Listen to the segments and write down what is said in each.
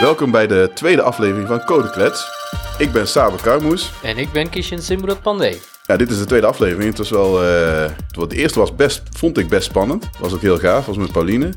Welkom bij de tweede aflevering van Codeklets. Ik ben Saber Karmoes. En ik ben Kishin Simrad Pandey. Ja, dit is de tweede aflevering. Het was wel, eh, de eerste was best, vond ik best spannend. Was ook heel gaaf, was met Pauline.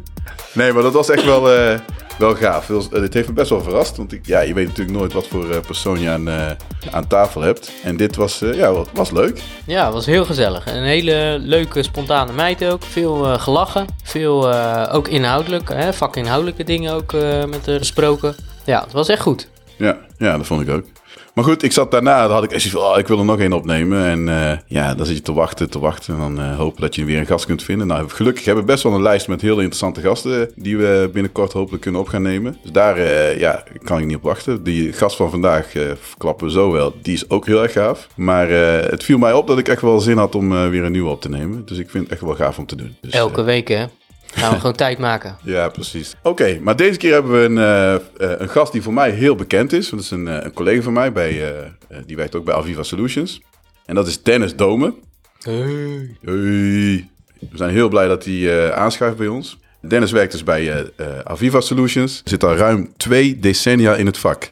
Nee, maar dat was echt wel, eh, wel gaaf. Was- het heeft me best wel verrast. Want ik, ja, je weet natuurlijk nooit wat voor eh, persoon je aan, eh, aan tafel hebt. En dit was, eh, ja, was, leuk. Ja, het was heel gezellig. Een hele leuke, spontane meid ook. Veel eh, gelachen. Veel eh, ook inhoudelijk, hè, vakinhoudelijke dingen ook eh, met haar gesproken. Ja, het was echt goed. Ja, ja, dat vond ik ook. Maar goed, ik zat daarna, dan had ik echt zoiets van, oh, ik wil er nog één opnemen. En eh, ja, dan zit je te wachten, te wachten. En dan eh, hopen dat je weer een gast kunt vinden. Nou, gelukkig hebben we best wel een lijst met heel interessante gasten... die we binnenkort hopelijk kunnen op gaan nemen. Dus daar eh, ja, kan ik niet op wachten. Die gast van vandaag, verklappen we zo wel, die is ook heel erg gaaf. Maar het viel mij op dat ik echt wel zin had om weer een nieuwe op te nemen. Dus ik vind het echt wel gaaf om te doen. Dus, Elke week, hè. Gaan we gewoon tijd maken. ja, precies. Oké, maar deze keer hebben we een, eh, eh, een gast die voor mij heel bekend is. Dat is een, eh, een collega van mij, bij, eh, eh, die werkt ook bij Aviva Solutions. En dat is Dennis Domen. Hey. Hey. We zijn heel blij dat hij eh, aanschuift bij ons. Dennis werkt dus bij eh, eh, Aviva Solutions. Zit al ruim twee decennia in het vak.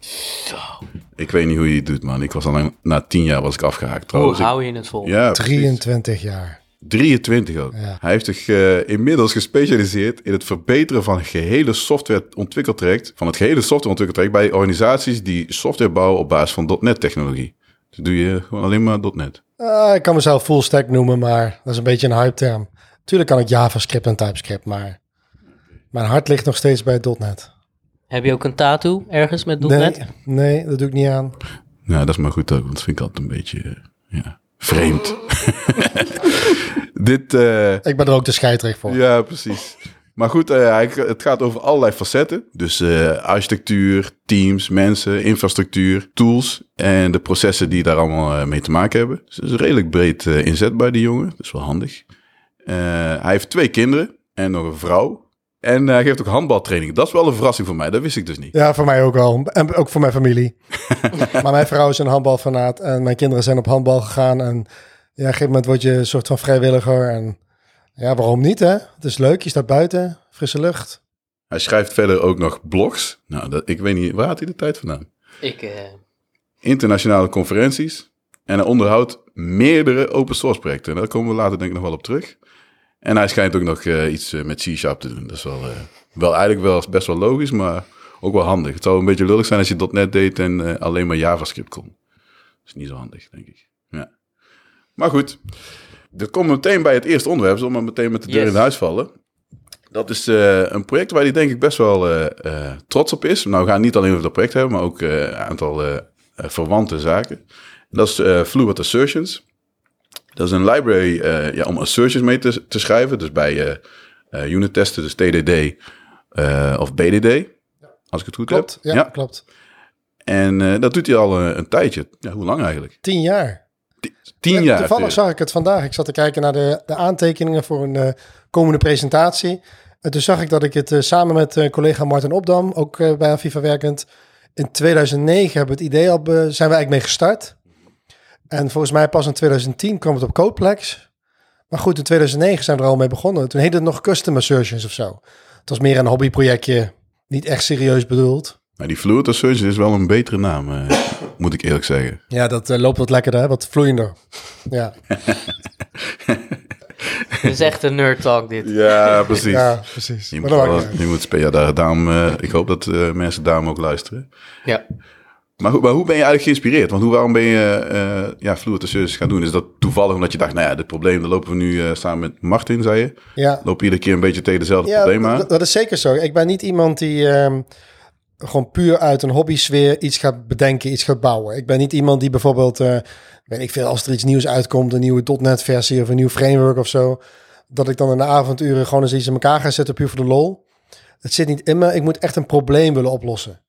Ik weet niet hoe je het doet, man. Ik was al lang, na tien jaar was ik afgehaakt Hoe trouwens. Hou je het vol? ja, precies. 23 jaar. 23 ook. Ja. Hij heeft zich eh, inmiddels gespecialiseerd in het verbeteren van het gehele softwareontwikkeltraject, van het gehele softwareontwikkeltraject bij organisaties die software bouwen op basis van .NET technologie. Dus doe je gewoon alleen maar .NET. Ah, ik kan mezelf full stack noemen, maar dat is een beetje een hype term. Tuurlijk kan ik JavaScript en TypeScript, maar mijn hart ligt nog steeds bij .NET. Heb je ook een tattoo ergens met Nee, .NET? nee, dat doe ik niet aan. Nou, dat is maar goed ook, want dat vind ik altijd een beetje eh, ja, vreemd. Dit, eh, Ik ben er ook de scheidrecht voor. ja, precies. Maar goed, eh, het gaat over allerlei facetten. Dus eh, architectuur, teams, mensen, infrastructuur, tools en de processen die daar allemaal mee te maken hebben. Dus is redelijk breed inzetbaar, die jongen. Dat is wel handig. Hij heeft twee kinderen en nog een vrouw. En hij geeft ook handbaltraining. Dat is wel een verrassing voor mij. Dat wist ik dus niet. Ja, voor mij ook wel. En ook voor mijn familie. maar mijn vrouw is een handbalfanaat en mijn kinderen zijn op handbal gegaan. En ja, op een gegeven moment word je een soort van vrijwilliger. En ja, waarom niet hè? Het is leuk, je staat buiten, frisse lucht. Hij schrijft verder ook nog blogs. Nou, dat, ik weet niet, waar had hij de tijd vandaan? Ik, eh, internationale conferenties. En hij onderhoudt meerdere open source projecten. En daar komen we later denk ik nog wel op terug. En hij schijnt ook nog eh, iets eh, met C-Sharp te doen. Dat is wel, eh, wel eigenlijk wel best wel logisch, maar ook wel handig. Het zou een beetje lullig zijn als je .NET deed en eh, alleen maar JavaScript kon. Dat is niet zo handig, denk ik. Ja. Maar goed, dat komt meteen bij het eerste onderwerp. Zullen we maar meteen met de deur Yes. in huis vallen. Dat is eh, een project waar hij denk ik best wel eh, eh, trots op is. Nou, we gaan niet alleen over dat project hebben, maar ook eh, een aantal verwante zaken. Dat is eh, Fluid Assertions. Dat is een library eh, ja, om assertions mee te, te schrijven. Dus bij eh eh, unit testen, dus TDD eh, of BDD. Als ik het goed Klopt, heb. ja, klopt. En eh, dat doet hij al een, een tijdje. Ja, hoe lang eigenlijk? Tien jaar. Tien Ja, jaar. Toevallig zag ik het vandaag. Ik zat te kijken naar de, de aantekeningen voor een eh, komende presentatie. En toen zag ik dat ik het eh, samen met eh, collega Martin Opdam, ook eh, bij Aviva werkend, in 2009 hebben we het idee al, zijn we eigenlijk mee gestart. En volgens mij pas in 2010 kwam het op Codeplex. Maar goed, in 2009 zijn we er al mee begonnen. Toen heette het nog Custom Assertions of zo. Het was meer een hobbyprojectje, niet echt serieus bedoeld. Maar die Fluid Assertions is wel een betere naam, eh, moet ik eerlijk zeggen. Ja, dat eh, loopt wat lekkerder, hè? wat vloeiender. Ja, is echt een nerd talk dit. Ja, precies. ja precies. Je Maar moet, wel- je moet spelen. Ja, daar, daarom, eh, ik hoop dat eh, mensen daarom ook luisteren. Ja. Maar, hoe- maar hoe ben je eigenlijk geïnspireerd? Want hoe, waarom ben je eh ja, Fluid Assertions gaan doen? Is dat toevallig omdat je dacht, nou ja, dit probleem, daar lopen we nu eh, samen met Martin, zei je. ja. Lopen iedere keer een beetje tegen dezelfde Ja, probleem aan. dat, dat is zeker zo. Ik ben niet iemand die ehm, gewoon puur uit een hobby-sfeer iets gaat bedenken, iets gaat bouwen. Ik ben niet iemand die bijvoorbeeld, eh, weet ik veel, als er iets nieuws uitkomt, een nieuwe .NET-versie of een nieuw framework of zo, dat ik dan in de avonduren gewoon eens iets in elkaar ga zetten puur voor de lol. Het zit niet in me. Ik moet echt een probleem willen oplossen.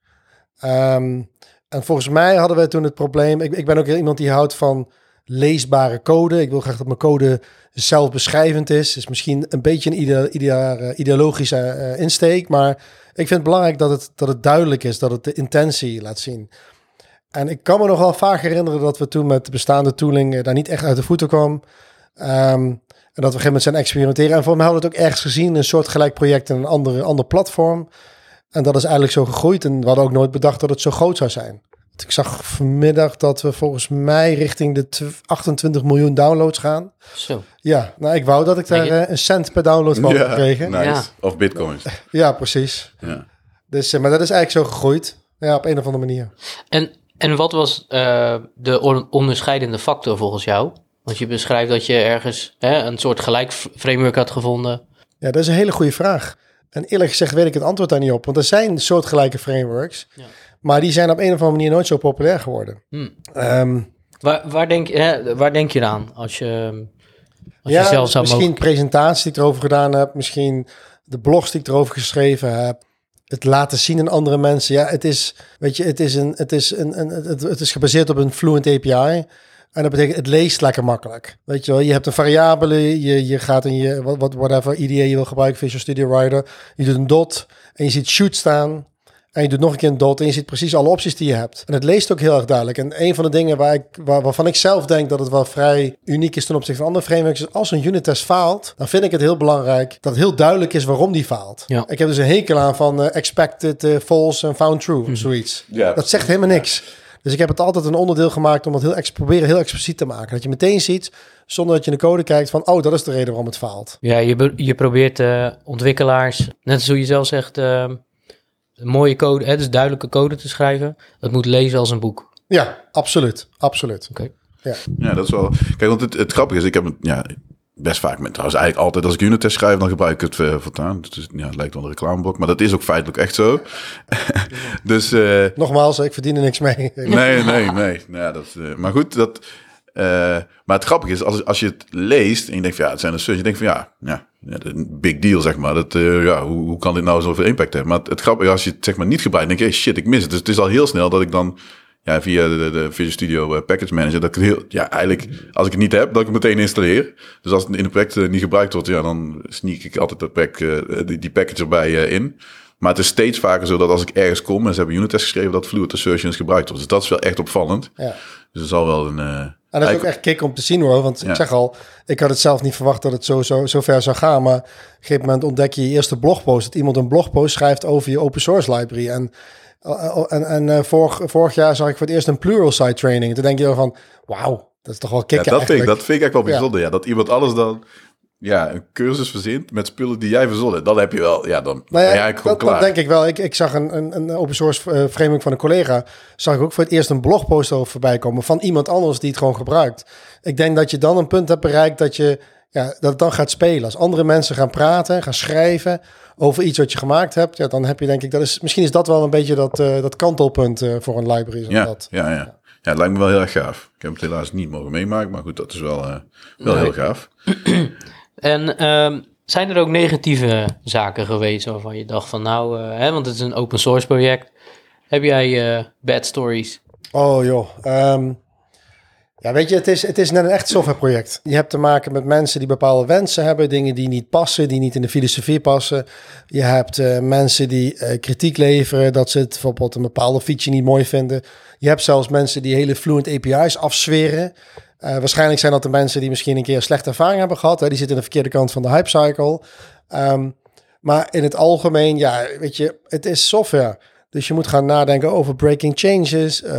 Ehm, en volgens mij hadden we toen het probleem. Ik, ik ben ook iemand die houdt van leesbare code. Ik wil graag dat mijn code zelfbeschrijvend is. Is misschien een beetje een idea, idea- eh, ideologische eh, insteek. Maar ik vind het belangrijk dat het, dat het duidelijk is. Dat het de intentie laat zien. En ik kan me nog wel vaak herinneren dat we toen met de bestaande tooling eh, daar niet echt uit de voeten kwam. Ehm, en dat we op een gegeven moment zijn experimenteren. En voor mij hadden we het ook ergens gezien, een soort gelijk project in een andere, ander platform. En dat is eigenlijk zo gegroeid. En we hadden ook nooit bedacht dat het zo groot zou zijn. Ik zag vanmiddag dat we volgens mij richting de tw- 28 miljoen downloads gaan. Zo. Ja, nou ik wou dat ik daar eh, een cent per download van nice. Ja. Of bitcoins. Ja, precies. Ja. Dus, eh, maar dat is eigenlijk zo gegroeid. Ja, op een of andere manier. En, en wat was eh, de on- onderscheidende factor volgens jou? Want je beschrijft dat je ergens hè, een soort gelijk framework had gevonden. Ja, dat is een hele goede vraag. En eerlijk gezegd weet ik het antwoord daar niet op. Want er zijn soortgelijke frameworks. Ja. Maar die zijn op een of andere manier nooit zo populair geworden. Hmm. Ehm, Waar, waar, denk, je- hè, waar denk je aan als je, als je zelf zou misschien mogen? presentaties die ik erover gedaan heb. Misschien de blogs die ik erover geschreven heb. Het laten zien aan andere mensen. Ja, het is, weet je, het is, een, het is, een, een, het, het is gebaseerd op een Fluent API. En dat betekent, het leest lekker makkelijk. Weet je wel, je hebt een variabele, je, je gaat in je, wat, wat, whatever IDE je wil gebruiken, Visual Studio Writer. Je doet een dot en je ziet shoot staan. En je doet nog een keer een dot en je ziet precies alle opties die je hebt. En het leest ook heel erg duidelijk. En een van de dingen waar ik, waar, waarvan ik zelf denk dat het wel vrij uniek is ten opzichte van andere frameworks, is als een unit test faalt, dan vind ik het heel belangrijk dat het heel duidelijk is waarom die faalt. Ja. Ik heb dus een hekel aan van eh, expected eh, false en found true, of zoiets. Ja. Dat zegt helemaal niks. Dus ik heb het altijd een onderdeel gemaakt om het heel proberen heel expliciet te maken. Dat je meteen ziet, zonder dat je in de code kijkt, van oh, dat is de reden waarom het faalt. Ja, je, je probeert eh, ontwikkelaars, net als hoe je zelf zegt, eh, een mooie code, hè, dus duidelijke code te schrijven. Het moet lezen als een boek. Ja, absoluut. Absoluut. Oké. Ja, dat is wel. Kijk, want het, het grappige is, ik heb het ja, best vaak met trouwens eigenlijk altijd als ik unit test schrijf, dan gebruik ik het uh, voortaan. Het, is, ja, het lijkt wel een reclameblok, maar dat is ook feitelijk echt zo. dus. eh, Nogmaals, ik verdien er niks mee. nee, nee, nee. Ja, dat, eh, maar goed, dat. Eh, maar het grappige is, als, als je het leest en je denkt van ja, het zijn een sus, je denkt van ja, ja, een big deal zeg maar. Dat, eh, ja, hoe, hoe kan dit nou zoveel impact hebben? Maar het, het grappige is, als je het zeg maar niet gebruikt, denk je, hey, shit, ik mis het. Dus het is al heel snel dat ik dan ja, via de, de, de Visual Studio uh, Package Manager, dat ik het heel, ja, eigenlijk, als ik het niet heb, dat ik het meteen installeer. Dus als het in het project niet gebruikt wordt, ja, dan sneak ik altijd dat pack, uh, die, die package erbij in. Maar het is steeds vaker zo dat als ik ergens kom en ze hebben unit test geschreven, dat Fluid Assertions gebruikt wordt. Dus dat is wel echt opvallend. Ja. Dus het zal wel een... En dat is ook echt kick om te zien hoor. Want Ja. ik zeg al, ik had het zelf niet verwacht dat het zo, zo, zo ver zou gaan. Maar op een gegeven moment ontdek je je eerste blogpost. Dat iemand een blogpost schrijft over je open source library. En, uh, en, en uh, vorig, vorig jaar zag ik voor het eerst een plural site training. Toen denk je dan van, wauw, dat is toch wel kicken ja, dat, vind ik, eigenlijk. dat vind ik echt wel bijzonder. Ja. ja. dat iemand alles dan ja, een cursus verzint met spullen die jij verzonnen. Dan heb je wel, ja, dan Nou ben ja, je eigenlijk gewoon dat, klaar. dat denk ik wel. Ik, ik zag een, een, een open source uh, framework van een collega. Zag ik ook voor het eerst een blogpost over voorbij komen van iemand anders die het gewoon gebruikt. Ik denk dat je dan een punt hebt bereikt dat je ja, dat het dan gaat spelen. Als andere mensen gaan praten, gaan schrijven over iets wat je gemaakt hebt, ja, dan heb je denk ik dat is misschien is dat wel een beetje dat, uh, dat kantelpunt uh, voor een library. Ja, dat. ja, ja, ja. Ja, het lijkt me wel heel erg gaaf. Ik heb het helaas niet mogen meemaken, maar goed, dat is wel, uh, wel nee. heel gaaf. En um, zijn er ook negatieve zaken geweest waarvan je dacht van nou, uh, hè, want het is een open source project. Heb jij uh, bad stories? Oh joh. Um, ja, weet je, het is, het is net een echt softwareproject. Je hebt te maken met mensen die bepaalde wensen hebben, dingen die niet passen, die niet in de filosofie passen. Je hebt uh, mensen die kritiek leveren, dat ze het bijvoorbeeld een bepaalde feature niet mooi vinden. Je hebt zelfs mensen die hele fluent API's afzweren. Uh, waarschijnlijk zijn dat de mensen die misschien een keer slechte ervaring hebben gehad. Die zitten aan de verkeerde kant van de hype cycle. Um, maar in het algemeen, ja, weet je, het is software. Dus je moet gaan nadenken over breaking changes. Uh,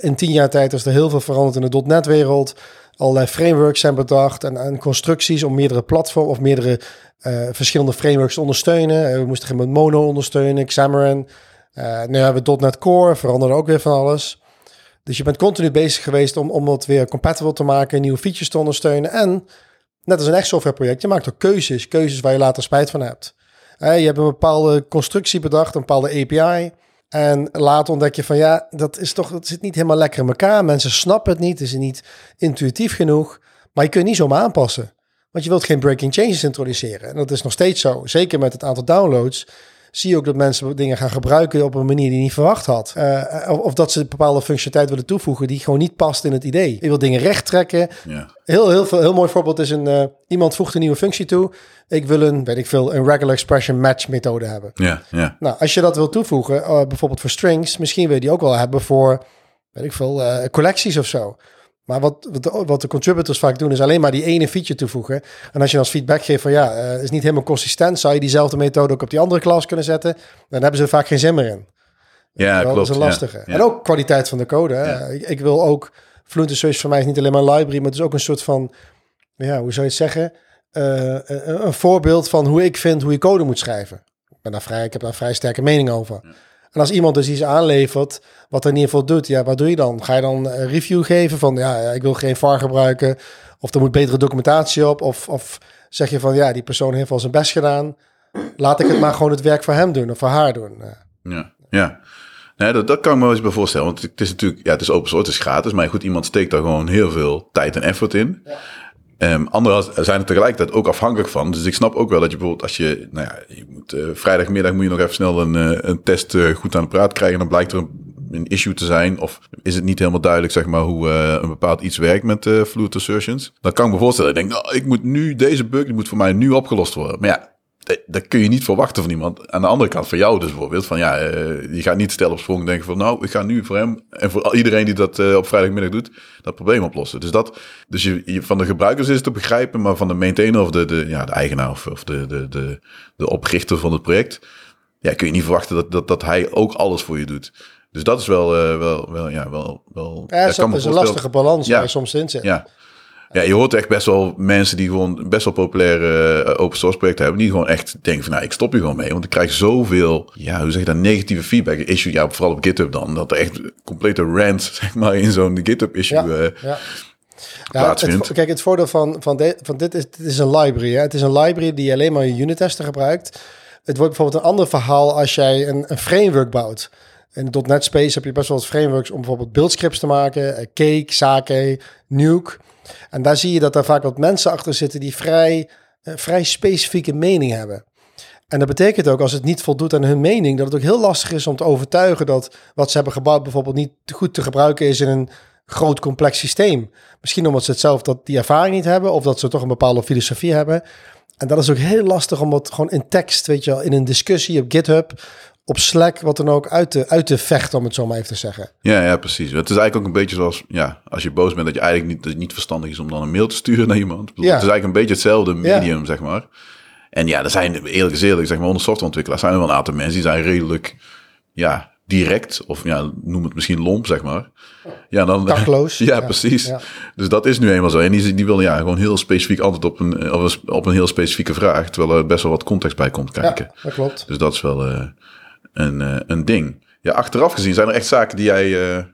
in tien jaar tijd is er heel veel veranderd in de .NET-wereld. Allerlei frameworks zijn bedacht en, en, constructies om meerdere platforms of meerdere verschillende frameworks te ondersteunen. We moesten met Mono ondersteunen, Xamarin. nu hebben we .NET Core, veranderde ook weer van alles. Dus je bent continu bezig geweest om, om het weer compatible te maken, nieuwe features te ondersteunen. En net als een echt softwareproject, je maakt ook keuzes. Keuzes waar je later spijt van hebt. je hebt een bepaalde constructie bedacht, een bepaalde API. En later ontdek je van ja, dat is toch, dat zit niet helemaal lekker in elkaar. Mensen snappen het niet, het is niet intuïtief genoeg. Maar je kunt niet zomaar aanpassen. Want je wilt geen breaking changes introduceren. En dat is nog steeds zo. Zeker met het aantal downloads zie je ook dat mensen dingen gaan gebruiken op een manier die je niet verwacht had. Uh, of, of, dat ze een bepaalde functionaliteit willen toevoegen die gewoon niet past in het idee. Je wil dingen recht trekken. Ja. Heel, heel, veel, heel mooi voorbeeld is een, uh, iemand voegt een nieuwe functie toe. Ik wil een, weet ik veel, een regular expression match methode hebben. Ja, ja. Nou, als je dat wil toevoegen, uh, bijvoorbeeld voor strings, misschien wil je die ook wel hebben voor, weet ik veel, collecties of zo. Maar wat, wat, de, wat de contributors vaak doen, is alleen maar die ene feature toevoegen. En als je dan als feedback geeft van ja, uh, is niet helemaal consistent, zou je diezelfde methode ook op die andere klas kunnen zetten. Dan hebben ze er vaak geen zin meer in. Ja, dat klopt. is een lastige. Ja, ja. En ook kwaliteit van de code. Ik, ik, wil ook, Fluent Search voor mij is niet alleen maar een library, maar het is ook een soort van, ja, hoe zou je het zeggen? Uh, een, een, voorbeeld van hoe ik vind hoe je code moet schrijven. Ik, ben daar vrij, ik heb daar vrij sterke mening over. Ja. En als iemand dus iets aanlevert, wat er in ieder geval doet, ja, wat doe je dan? Ga je dan een review geven van, ja, ik wil geen VAR gebruiken, of er moet betere documentatie op, of, of zeg je van, ja, die persoon heeft wel zijn best gedaan, laat ik het maar gewoon het werk voor hem doen of voor haar doen. Ja, ja. Nee, dat, dat kan ik me wel eens bij voorstellen. Want het is natuurlijk, ja, het is open source, het is gratis. Maar goed, iemand steekt daar gewoon heel veel tijd en effort in. Ja. Um, anderen zijn er tegelijkertijd ook afhankelijk van. Dus ik snap ook wel dat je bijvoorbeeld als je, nou ja, je moet, uh, vrijdagmiddag moet je nog even snel een, uh, een test uh, goed aan de praat krijgen. Dan blijkt er een, een, issue te zijn. Of is het niet helemaal duidelijk, zeg maar, hoe een bepaald iets werkt met fluid assertions. Dan kan ik me voorstellen, ik denk, nou, ik moet nu deze bug, die moet voor mij nu opgelost worden. Maar ja, dat kun je niet verwachten van iemand. Aan de andere kant, van jou dus bijvoorbeeld, van ja, uh, je gaat niet stel op sprong denken van nou, ik ga nu voor hem en voor iedereen die dat uh, op vrijdagmiddag doet, dat probleem oplossen. Dus dat, dus je, je, van de gebruikers is het te begrijpen, maar van de maintainer of de, de, ja, de eigenaar of, of de, de, de, de oprichter van het project, ja, kun je niet verwachten dat, dat, dat hij ook alles voor je doet. Dus dat is wel, uh, wel, wel, ja, wel, wel. Ja, dat is een lastige balans ja. waar je soms in zit. Ja. Ja, je hoort echt best wel mensen die gewoon best wel populaire uh, open source projecten hebben, die gewoon echt denken van, nou, ik stop hier gewoon mee, want ik krijg zoveel, ja, hoe zeg je dat, negatieve feedback, issue, ja, vooral op GitHub dan, dat er echt complete rant, zeg maar, in zo'n GitHub issue ja, uh, ja. Ja, het, kijk, het voordeel van, van, de, van dit is, dit is een library. Hè? Het is een library die alleen maar je unit testen gebruikt. Het wordt bijvoorbeeld een ander verhaal als jij een, een framework bouwt. In .NET Space heb je best wel wat frameworks om bijvoorbeeld buildscripts te maken. Cake, Sake, Nuke. En daar zie je dat er vaak wat mensen achter zitten die vrij, uh, vrij specifieke mening hebben. En dat betekent ook als het niet voldoet aan hun mening, dat het ook heel lastig is om te overtuigen dat wat ze hebben gebouwd bijvoorbeeld niet goed te gebruiken is in een groot complex systeem. Misschien omdat ze het zelf dat die ervaring niet hebben of dat ze toch een bepaalde filosofie hebben. En dat is ook heel lastig om het gewoon in tekst, weet je wel, in een discussie op GitHub op Slack, wat dan ook, uit te, uit te vechten, om het zo maar even te zeggen. Ja, ja, precies. Het is eigenlijk ook een beetje zoals, ja, als je boos bent, dat je eigenlijk niet, dat het niet verstandig is om dan een mail te sturen naar iemand. Ja. Het is eigenlijk een beetje hetzelfde medium, ja. zeg maar. En ja, er zijn eerlijk is eerlijk, zeg maar, onder softwareontwikkelaars zijn er wel een aantal mensen die zijn redelijk, ja, direct, of ja, noem het misschien lomp, zeg maar. Ja, dan, Dakloos. ja, ja, precies. Ja. Dus dat is nu eenmaal zo. En die, die willen ja, gewoon heel specifiek antwoord op een, op een, op een heel specifieke vraag, terwijl er best wel wat context bij komt kijken. Ja, dat klopt. Dus dat is wel... Uh, een, uh, een ding. Ja, achteraf gezien zijn er echt zaken die jij uh,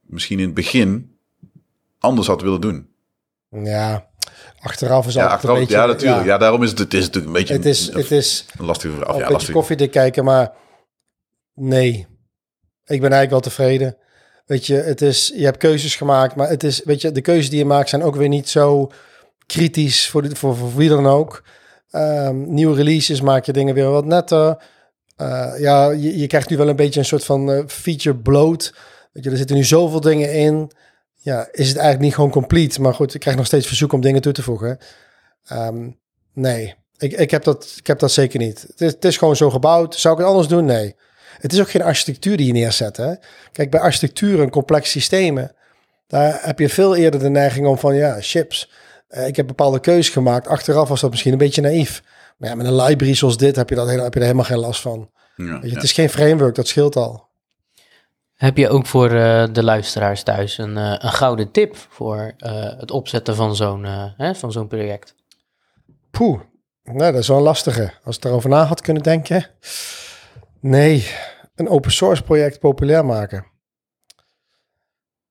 misschien in het begin anders had willen doen. Ja, achteraf is ja, altijd achteraf, een beetje... Ja, natuurlijk. Ja. ja, daarom is het, het is natuurlijk een beetje het is, een, het is een lastige vraag. Ja, een beetje lastig. koffiedik kijken, maar nee. Ik ben eigenlijk wel tevreden. Weet je, het is, je hebt keuzes gemaakt, maar het is, weet je, de keuzes die je maakt zijn ook weer niet zo kritisch voor, de, voor, voor wie dan ook. Um, nieuwe releases maak je dingen weer wat netter. Uh, ja, je, je, krijgt nu wel een beetje een soort van uh, feature bloat. Weet je, er zitten nu zoveel dingen in. Ja, is het eigenlijk niet gewoon complete. Maar goed, ik krijg nog steeds verzoek om dingen toe te voegen. Um, nee, ik, ik, heb dat, ik heb dat zeker niet. Het is, het is gewoon zo gebouwd. Zou ik het anders doen? Nee. Het is ook geen architectuur die je neerzet. Hè? Kijk, bij architectuur en complexe systemen... daar heb je veel eerder de neiging om van... ja, chips. Uh, ik heb bepaalde keuzes gemaakt. Achteraf was dat misschien een beetje naïef. Maar ja, met een library zoals dit heb je, dat, heb je er helemaal geen last van. Ja, Weet je, ja. Het is geen framework, dat scheelt al. Heb je ook voor uh, de luisteraars thuis een, uh, een gouden tip voor uh, het opzetten van zo'n van zo'n project? Poeh, nou, dat is wel een lastige. Als ik daarover na had kunnen denken. Nee, een open source project populair maken.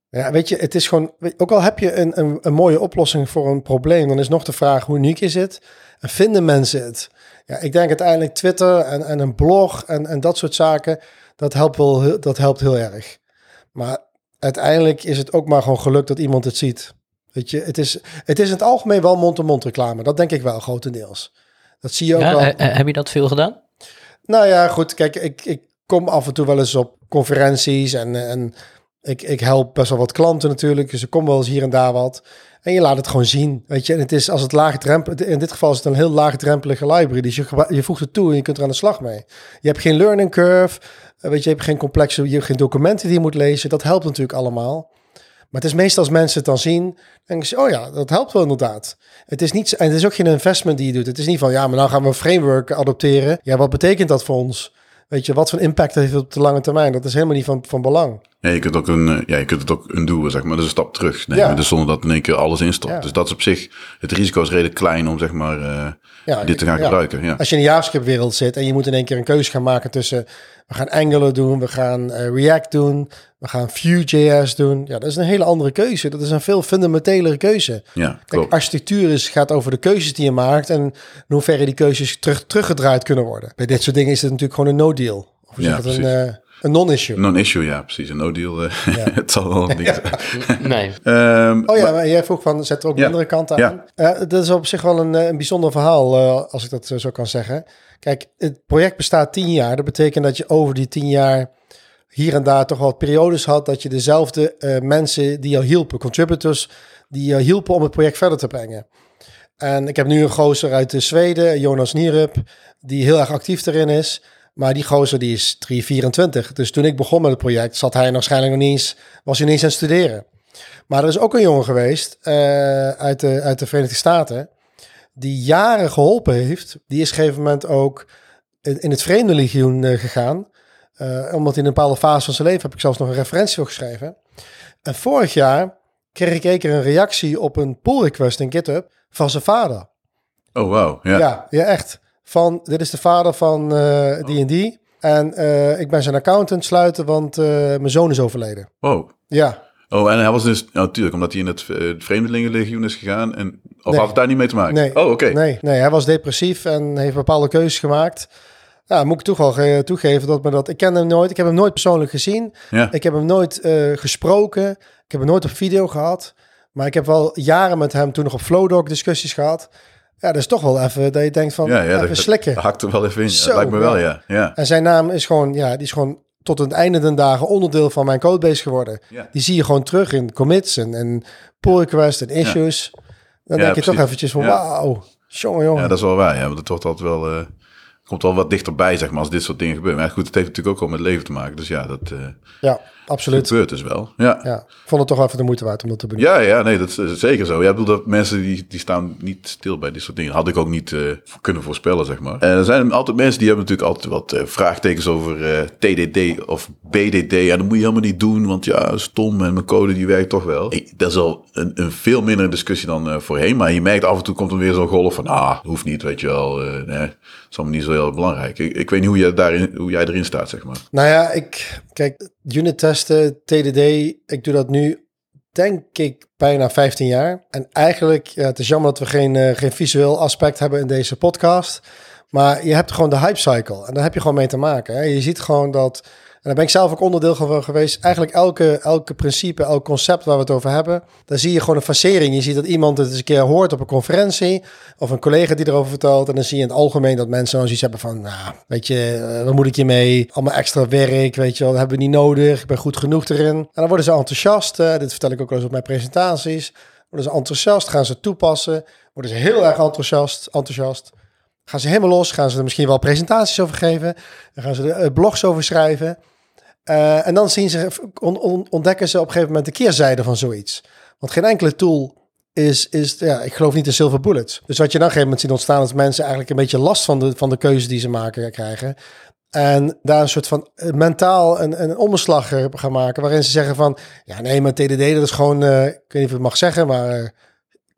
Ja, weet je, het is gewoon, ook al heb je een, een, een mooie oplossing voor een probleem, dan is nog de vraag hoe uniek is het en vinden mensen het? Ja, ik denk uiteindelijk Twitter en, en een blog en, en dat soort zaken, dat helpt, wel, dat helpt heel erg. Maar uiteindelijk is het ook maar gewoon geluk dat iemand het ziet. Weet je, het is, het is in het algemeen wel mond-to-mond reclame. Dat denk ik wel grotendeels. Dat zie je ook ja, wel. he- heb je dat veel gedaan? Nou ja, goed. Kijk, ik, ik kom af en toe wel eens op conferenties en, en ik, ik help best wel wat klanten natuurlijk. Dus ik kom wel eens hier en daar wat. En je laat het gewoon zien, weet je. En het is als het laagdrempelig... In dit geval is het een heel laagdrempelige library. Dus je, je voegt het toe en je kunt er aan de slag mee. Je hebt geen learning curve. Weet je, je hebt geen complexe... Je hebt geen documenten die je moet lezen. Dat helpt natuurlijk allemaal. Maar het is meestal als mensen het dan zien, denken ze, oh ja, dat helpt wel inderdaad. Het is niet, en het is ook geen investment die je doet. Het is niet van, ja, maar nou gaan we een framework adopteren. Ja, wat betekent dat voor ons? Weet je, wat voor impact heeft het op de lange termijn? Dat is helemaal niet van, van belang. Ja, je kunt, ook een, eh, ja, je kunt het ook een doen, zeg maar. Dus een stap terug nemen. Ja. Dus zonder dat in één keer alles instort. Ja. Dus dat is op zich, het risico is redelijk klein om zeg maar eh, Ja, dit te gaan gebruiken. Ja. Als je in de JavaScript-wereld zit en je moet in één keer een keuze gaan maken tussen... we gaan Angular doen, we gaan eh, React doen, we gaan Vue.js doen. Ja, dat is een hele andere keuze. Dat is een veel fundamentelere keuze. ja, Kijk, architectuur is, gaat over de keuzes die je maakt... en in hoeverre die keuzes terug, teruggedraaid kunnen worden. Bij dit soort dingen is het natuurlijk gewoon een no-deal. Of Ja, je het? een, een non-issue. Non-issue, ja, precies. Een no-deal. Ja. het zal wel niet zijn. Nee. Ehm, Oh ja, maar jij vroeg van, zet er ook Ja. mindere kanten Ja. aan. Eh, dat is op zich wel een, eh, een bijzonder verhaal, eh, als ik dat zo kan zeggen. Kijk, het project bestaat tien jaar. Dat betekent dat je over die tien jaar hier en daar toch wel periodes had... dat je dezelfde eh, mensen die jou hielpen, contributors... die jou hielpen om het project verder te brengen. En ik heb nu een gozer uit de Zweden, Jonas Nierup... die heel erg actief erin is... Maar die gozer die is 324. Dus toen ik begon met het project, zat hij waarschijnlijk nog niet eens, was hij niet eens aan het studeren. Maar er is ook een jongen geweest eh, uit, de, uit de Verenigde Staten. die jaren geholpen heeft. Die is op een gegeven moment ook in, het Vreemdelegioen eh, gegaan. Eh, omdat in een bepaalde fase van zijn leven. heb ik zelfs nog een referentie voor geschreven. En vorig jaar kreeg ik een reactie op een pull request in GitHub. van zijn vader. oh, wauw. Ja. Ja, ja, echt. Van, dit is de vader van eh, die en die. En eh, ik ben zijn accountant sluiten, want eh, mijn zoon is overleden. Wow. Ja, Oh, en hij was dus, ja, natuurlijk, omdat hij in het Vreemdelingenlegioen is gegaan. En, of Nee. had het daar niet mee te maken? nee. Oh, oké. Nee, nee, hij was depressief en heeft bepaalde keuzes gemaakt. Ja, moet ik toch wel ge- toegeven dat me dat... Ik ken hem nooit, ik heb hem nooit persoonlijk gezien. Ja. Ik heb hem nooit gesproken. Ik heb hem nooit op video gehad. Maar ik heb wel jaren met hem toen nog op Flowdog discussies gehad. Ja, dat is toch wel even dat je denkt van, Ja, ja, even dat, slikken. dat hakt er wel even in. Ja, Zo, dat lijkt me wel, ja. ja. En zijn naam is gewoon, ja, die is gewoon tot het einde den dagen onderdeel van mijn codebase geworden. Die zie je gewoon terug in commits en, en pull requests en issues. Dan denk je toch eventjes van, wauw, jongen, jongen. Ja, dat is wel waar. Ja, want het wordt altijd wel, eh, komt wel wat dichterbij, zeg maar, als dit soort dingen gebeuren. Maar goed, het heeft natuurlijk ook wel met leven te maken. Dus ja, dat eh Ja, absoluut. gebeurt dus wel. Ja. Ja, ik vond het toch even de moeite waard om dat te benoemen. Ja, ja, nee, dat is zeker zo. Ja, ik bedoel dat mensen die, die staan niet stil bij dit soort dingen. Had ik ook niet eh, kunnen voorspellen, zeg maar. En er zijn altijd mensen die hebben natuurlijk altijd wat eh, vraagtekens over eh, TDD of BDD. Ja, dat moet je helemaal niet doen, want ja, stom en mijn code die werkt toch wel. Dat is al een, een veel mindere discussie dan eh, voorheen. Maar je merkt af en toe komt er weer zo'n golf van, ah, hoeft niet, weet je wel. eh nee, dat is allemaal niet zo heel belangrijk. Ik, ik weet niet hoe, je daarin, hoe jij erin staat, zeg maar. Nou ja, ik, kijk, unit testen, TDD, ik doe dat nu denk ik bijna 15 jaar. En eigenlijk, ja, het is jammer dat we geen, eh, geen visueel aspect hebben in deze podcast. Maar je hebt gewoon de hype cycle. En daar heb je gewoon mee te maken. Hè. Je ziet gewoon dat, en daar ben ik zelf ook onderdeel van geweest. Eigenlijk elke, elke principe, elk concept waar we het over hebben. Daar zie je gewoon een facering. Je ziet dat iemand het eens een keer hoort op een conferentie. Of een collega die erover vertelt. En dan zie je in het algemeen dat mensen zoiets hebben van... Nou, weet je, eh, wat moet ik hiermee? Allemaal extra werk, weet je wel. Dat hebben we niet nodig. Ik ben goed genoeg erin. En dan worden ze enthousiast. dit vertel ik ook wel eens op mijn presentaties. Worden ze enthousiast, gaan ze toepassen. Worden ze heel erg enthousiast. enthousiast. Gaan ze helemaal los, gaan ze er misschien wel presentaties over geven. Dan gaan ze er eh, blogs over schrijven. Eh, en dan zien ze, on- on- ontdekken ze op een gegeven moment de keerzijde van zoiets. Want geen enkele tool is, is ja, ik geloof niet in silver bullets. Dus wat je dan op een gegeven moment ziet ontstaan, is mensen eigenlijk een beetje last van de, van de keuzes die ze maken krijgen. En daar een soort van eh, mentaal een, een omslag gaan maken, waarin ze zeggen van, ja nee, maar TDD dat is gewoon, eh, ik weet niet of ik het mag zeggen, maar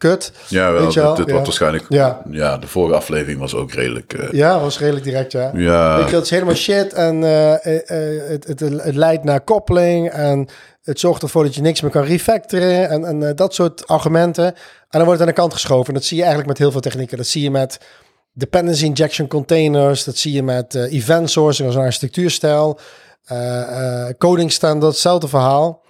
kut. Ja, wel, dit, dit ja. wordt waarschijnlijk... Ja. Ja. de vorige aflevering was ook redelijk... eh, Ja, was redelijk direct, ja. ja. Weet je, het is helemaal shit en eh, eh, het, het, het leidt naar koppeling en het zorgt ervoor dat je niks meer kan refactoren en, en dat soort argumenten. En dan wordt het aan de kant geschoven. En dat zie je eigenlijk met heel veel technieken. Dat zie je met dependency injection containers, dat zie je met event sourcing als een architectuurstijl, coding standards, hetzelfde verhaal.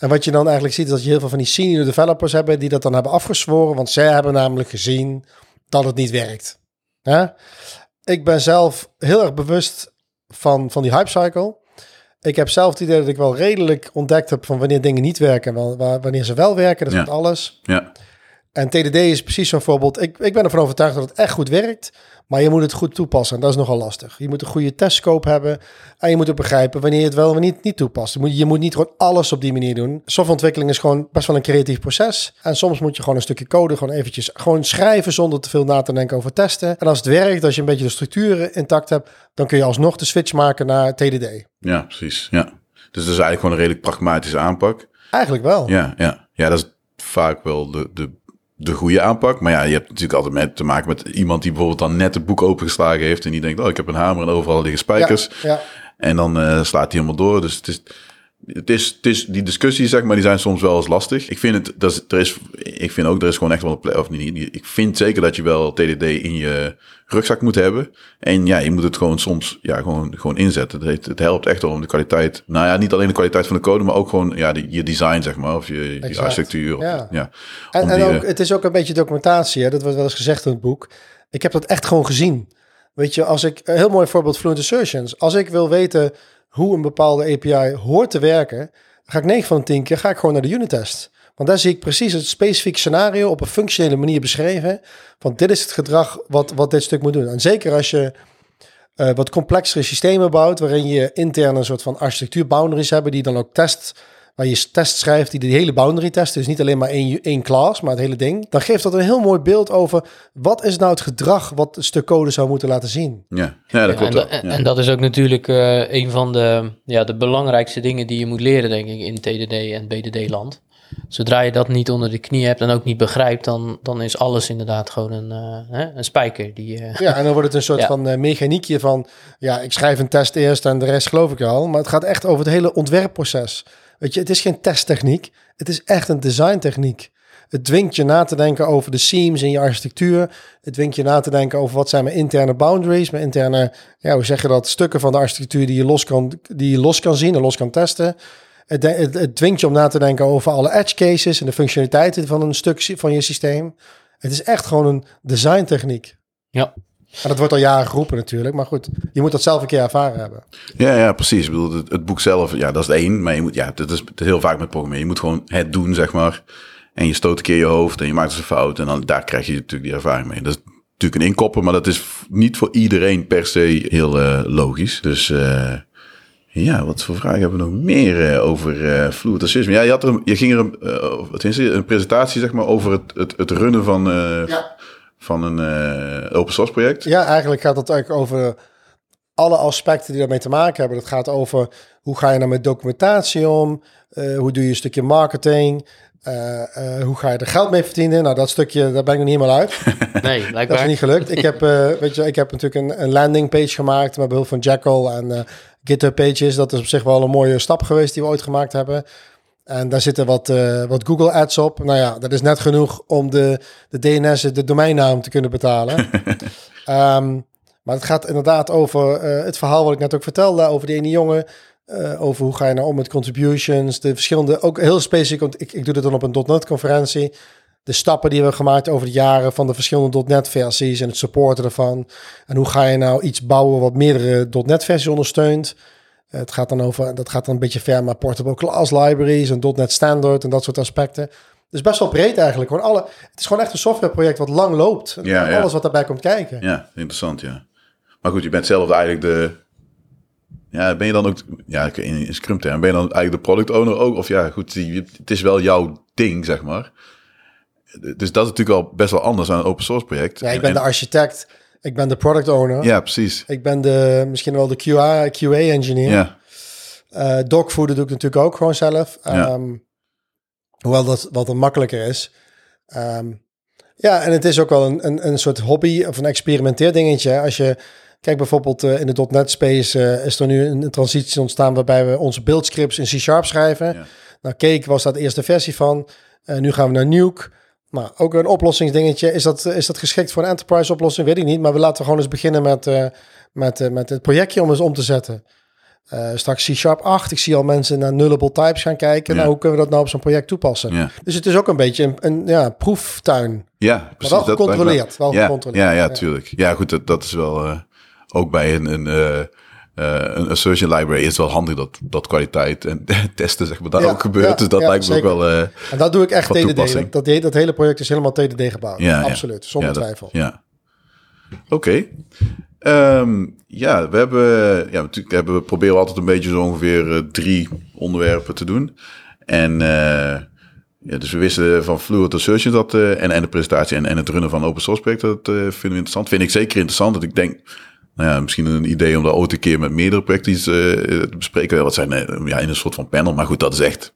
En wat je dan eigenlijk ziet, is dat je heel veel van die senior developers hebben die dat dan hebben afgezworen, want zij hebben namelijk gezien dat het niet werkt. Ik ben zelf heel erg bewust van, van die hype cycle. Ik heb zelf het idee dat ik wel redelijk ontdekt heb van wanneer dingen niet werken en wanneer ze wel werken. Dat is Ja. met alles. ja. En TDD is precies zo'n voorbeeld. Ik, ik ben ervan overtuigd dat het echt goed werkt. Maar je moet het goed toepassen. En dat is nogal lastig. Je moet een goede testscope hebben. En je moet ook begrijpen wanneer je het wel of niet, niet toepast. Je moet, je moet niet gewoon alles op die manier doen. Softwareontwikkeling is gewoon best wel een creatief proces. En soms moet je gewoon een stukje code gewoon eventjes gewoon schrijven zonder te veel na te denken over testen. En als het werkt, als je een beetje de structuren intact hebt, dan kun je alsnog de switch maken naar TDD. Ja, precies. Ja. Dus dat is eigenlijk gewoon een redelijk pragmatische aanpak. Eigenlijk wel. Ja, ja. ja dat is vaak wel de, de, de goede aanpak. Maar ja, je hebt natuurlijk altijd met te maken met iemand die bijvoorbeeld dan net het boek opengeslagen heeft. En die denkt, oh, ik heb een hamer en overal liggen spijkers. Ja, ja. En dan eh, slaat hij helemaal door. Dus het is, het is, het is, die discussies, zeg maar, die zijn soms wel eens lastig. Ik vind het, dat is, er is, ik vind ook, er is gewoon echt wel een plek, of niet, ik vind zeker dat je wel TDD in je rugzak moet hebben. En ja, je moet het gewoon soms, ja, gewoon, gewoon inzetten. Het, het helpt echt wel om de kwaliteit, nou ja, niet alleen de kwaliteit van de code, maar ook gewoon, ja, die, je design, zeg maar, of je, architectuur. Of, Ja. ja. En, Om en die, ook, eh, het is ook een beetje documentatie. Hè? Dat wordt wel eens gezegd in het boek. Ik heb dat echt gewoon gezien. Weet je, als ik een heel mooi voorbeeld Fluent Assertions. Als ik wil weten hoe een bepaalde API hoort te werken, ga ik 9 van de 10 keer ga ik gewoon naar de unit test. Want daar zie ik precies het specifieke scenario op een functionele manier beschreven. Van dit is het gedrag wat, wat dit stuk moet doen. En zeker als je eh, wat complexere systemen bouwt, waarin je intern een soort van architectuur boundaries hebben, die dan ook test, waar je test schrijft die de hele boundary test, dus niet alleen maar één, één class, maar het hele ding, dan geeft dat een heel mooi beeld over wat is nou het gedrag wat een stuk code zou moeten laten zien. ja. ja, dat klopt en, Ja. en dat is ook natuurlijk eh, een van de, ja, de belangrijkste dingen die je moet leren, denk ik, in TDD en BDD-land. Zodra je dat niet onder de knie hebt en ook niet begrijpt, dan, dan is alles inderdaad gewoon een, eh, hè, een spijker. Die, eh, Ja, en dan wordt het een soort Ja. van eh, mechaniekje van, ja, ik schrijf een test eerst en de rest geloof ik wel. Maar het gaat echt over het hele ontwerpproces. Weet je, het is geen testtechniek, het is echt een designtechniek. Het dwingt je na te denken over de seams in je architectuur. Het dwingt je na te denken over wat zijn mijn interne boundaries, mijn interne, ja, hoe zeg je dat, stukken van de architectuur die je los kan, die je los kan zien en los kan testen. Het, dwingt je om na te denken over alle edge cases en de functionaliteiten van een stuk van je systeem. Het is echt gewoon een designtechniek. ja. En dat wordt al jaren geroepen natuurlijk. Maar goed, je moet dat zelf een keer ervaren hebben. Ja, ja, precies. Ik bedoel, het, het boek zelf, ja, dat is het één. Maar je moet, ja, dat is heel vaak met programmeren. Je moet gewoon het doen, zeg maar. En je stoot een keer je hoofd en je maakt dus een fout. En dan daar krijg je natuurlijk die ervaring mee. Dat is natuurlijk een inkoppen, maar dat is niet voor iedereen per se heel eh, logisch. Dus eh, ja, wat voor vragen hebben we nog meer eh, over eh fluid assisme? Ja, je, had er, je ging er een, wat is het, een presentatie zeg maar, over het, het, het runnen van, eh, Ja. Van een eh, open source project. Ja, eigenlijk gaat het eigenlijk over alle aspecten die daarmee te maken hebben. Het gaat over hoe ga je nou met documentatie om? Eh, hoe doe je een stukje marketing? Eh, eh, hoe ga je er geld mee verdienen? Nou, dat stukje, daar ben ik nog niet helemaal uit. Nee, Dat is blijkbaar. niet gelukt. Ik heb, eh, weet je, ik heb natuurlijk een, een landing page gemaakt met behulp van Jackal en eh, GitHub Pages. Dat is op zich wel een mooie stap geweest die we ooit gemaakt hebben. En daar zitten wat, eh, wat Google ads op. Nou ja, dat is net genoeg om de, de DNS, de domeinnaam te kunnen betalen. Ehm, maar het gaat inderdaad over eh, het verhaal wat ik net ook vertelde, over die ene jongen. eh, over hoe ga je nou om met contributions, de verschillende, ook heel specifiek, want ik, ik doe dit dan op een .NET conferentie. De stappen die we hebben gemaakt over de jaren van de verschillende .NET versies en het supporten ervan. En hoe ga je nou iets bouwen wat meerdere .NET versies ondersteunt. Eh, Het gaat dan over, dat gaat dan een beetje ver, maar portable class libraries en .NET standard en dat soort aspecten. Dus best wel breed eigenlijk. Gewoon alle, het is gewoon echt een softwareproject wat lang loopt. Ja, ja. Alles wat daarbij komt kijken. Ja, interessant, ja. Maar goed, je bent zelf eigenlijk de... Ja, ben je dan ook... Ja, in, in Scrum term, ben je dan eigenlijk de product owner ook? Of ja, goed, die- het is wel jouw ding, zeg maar. Dus dat is natuurlijk al best wel anders aan een open source project. Ja, ik En- ben de en- architect. Ik ben de product owner. Ja, precies. Ik ben de, misschien wel de QA, QA-engineer. Ja, dogfood doe ik natuurlijk ook gewoon zelf. Ja. Ehm, hoewel dat wat een makkelijker is. Ehm, ja, en het is ook wel een, een, een soort hobby of een experimenteer dingetje. Als je kijkt bijvoorbeeld eh, in de .NET space eh, is er nu een, een transitie ontstaan waarbij we onze buildscripts in C-sharp schrijven. Ja. Nou, Cake was dat de eerste versie van. Eh, nu gaan we naar Nuke. Maar ook een oplossingsdingetje. Is dat, is dat geschikt voor een enterprise oplossing? Weet ik niet. Maar we laten gewoon eens beginnen met, eh, met, eh, met het projectje om eens om te zetten. Eh, straks C-sharp 8. Ik zie al mensen naar nullable types gaan kijken. Ja. Nou, hoe kunnen we dat nou op zo'n project toepassen? ja. Dus het is ook een beetje een, een ja, proeftuin. Ja, Maar precies. wel dat gecontroleerd. Wel ja, gecontroleerd. Ja, ja, tuurlijk. Ja, goed, dat, dat is wel... ook bij een, een, een assertion library is wel handig dat, dat kwaliteit en testen zeg maar daar Ja, ook gebeurt. ja, dus dat ja, lijkt me zeker. ook wel... eh, En dat doe ik echt TDD. Dat, dat, dat hele project is helemaal TDD gebouwd. Absoluut, zonder dat- twijfel. ja. Oké. Ehm, ja, we hebben, ja, natuurlijk hebben we proberen altijd een beetje zo ongeveer eh, drie onderwerpen te doen. En eh, ja, dus we wisten van Fluid Assertion dat, eh, en, en de presentatie en, en het runnen van open source projecten, dat eh, vinden we interessant. Vind ik zeker interessant. Dat ik denk, nou ja, misschien een idee om daar ooit een keer met meerdere projecten iets, eh, te bespreken. Wat zijn eh, ja, in een soort van panel. Maar goed, dat is echt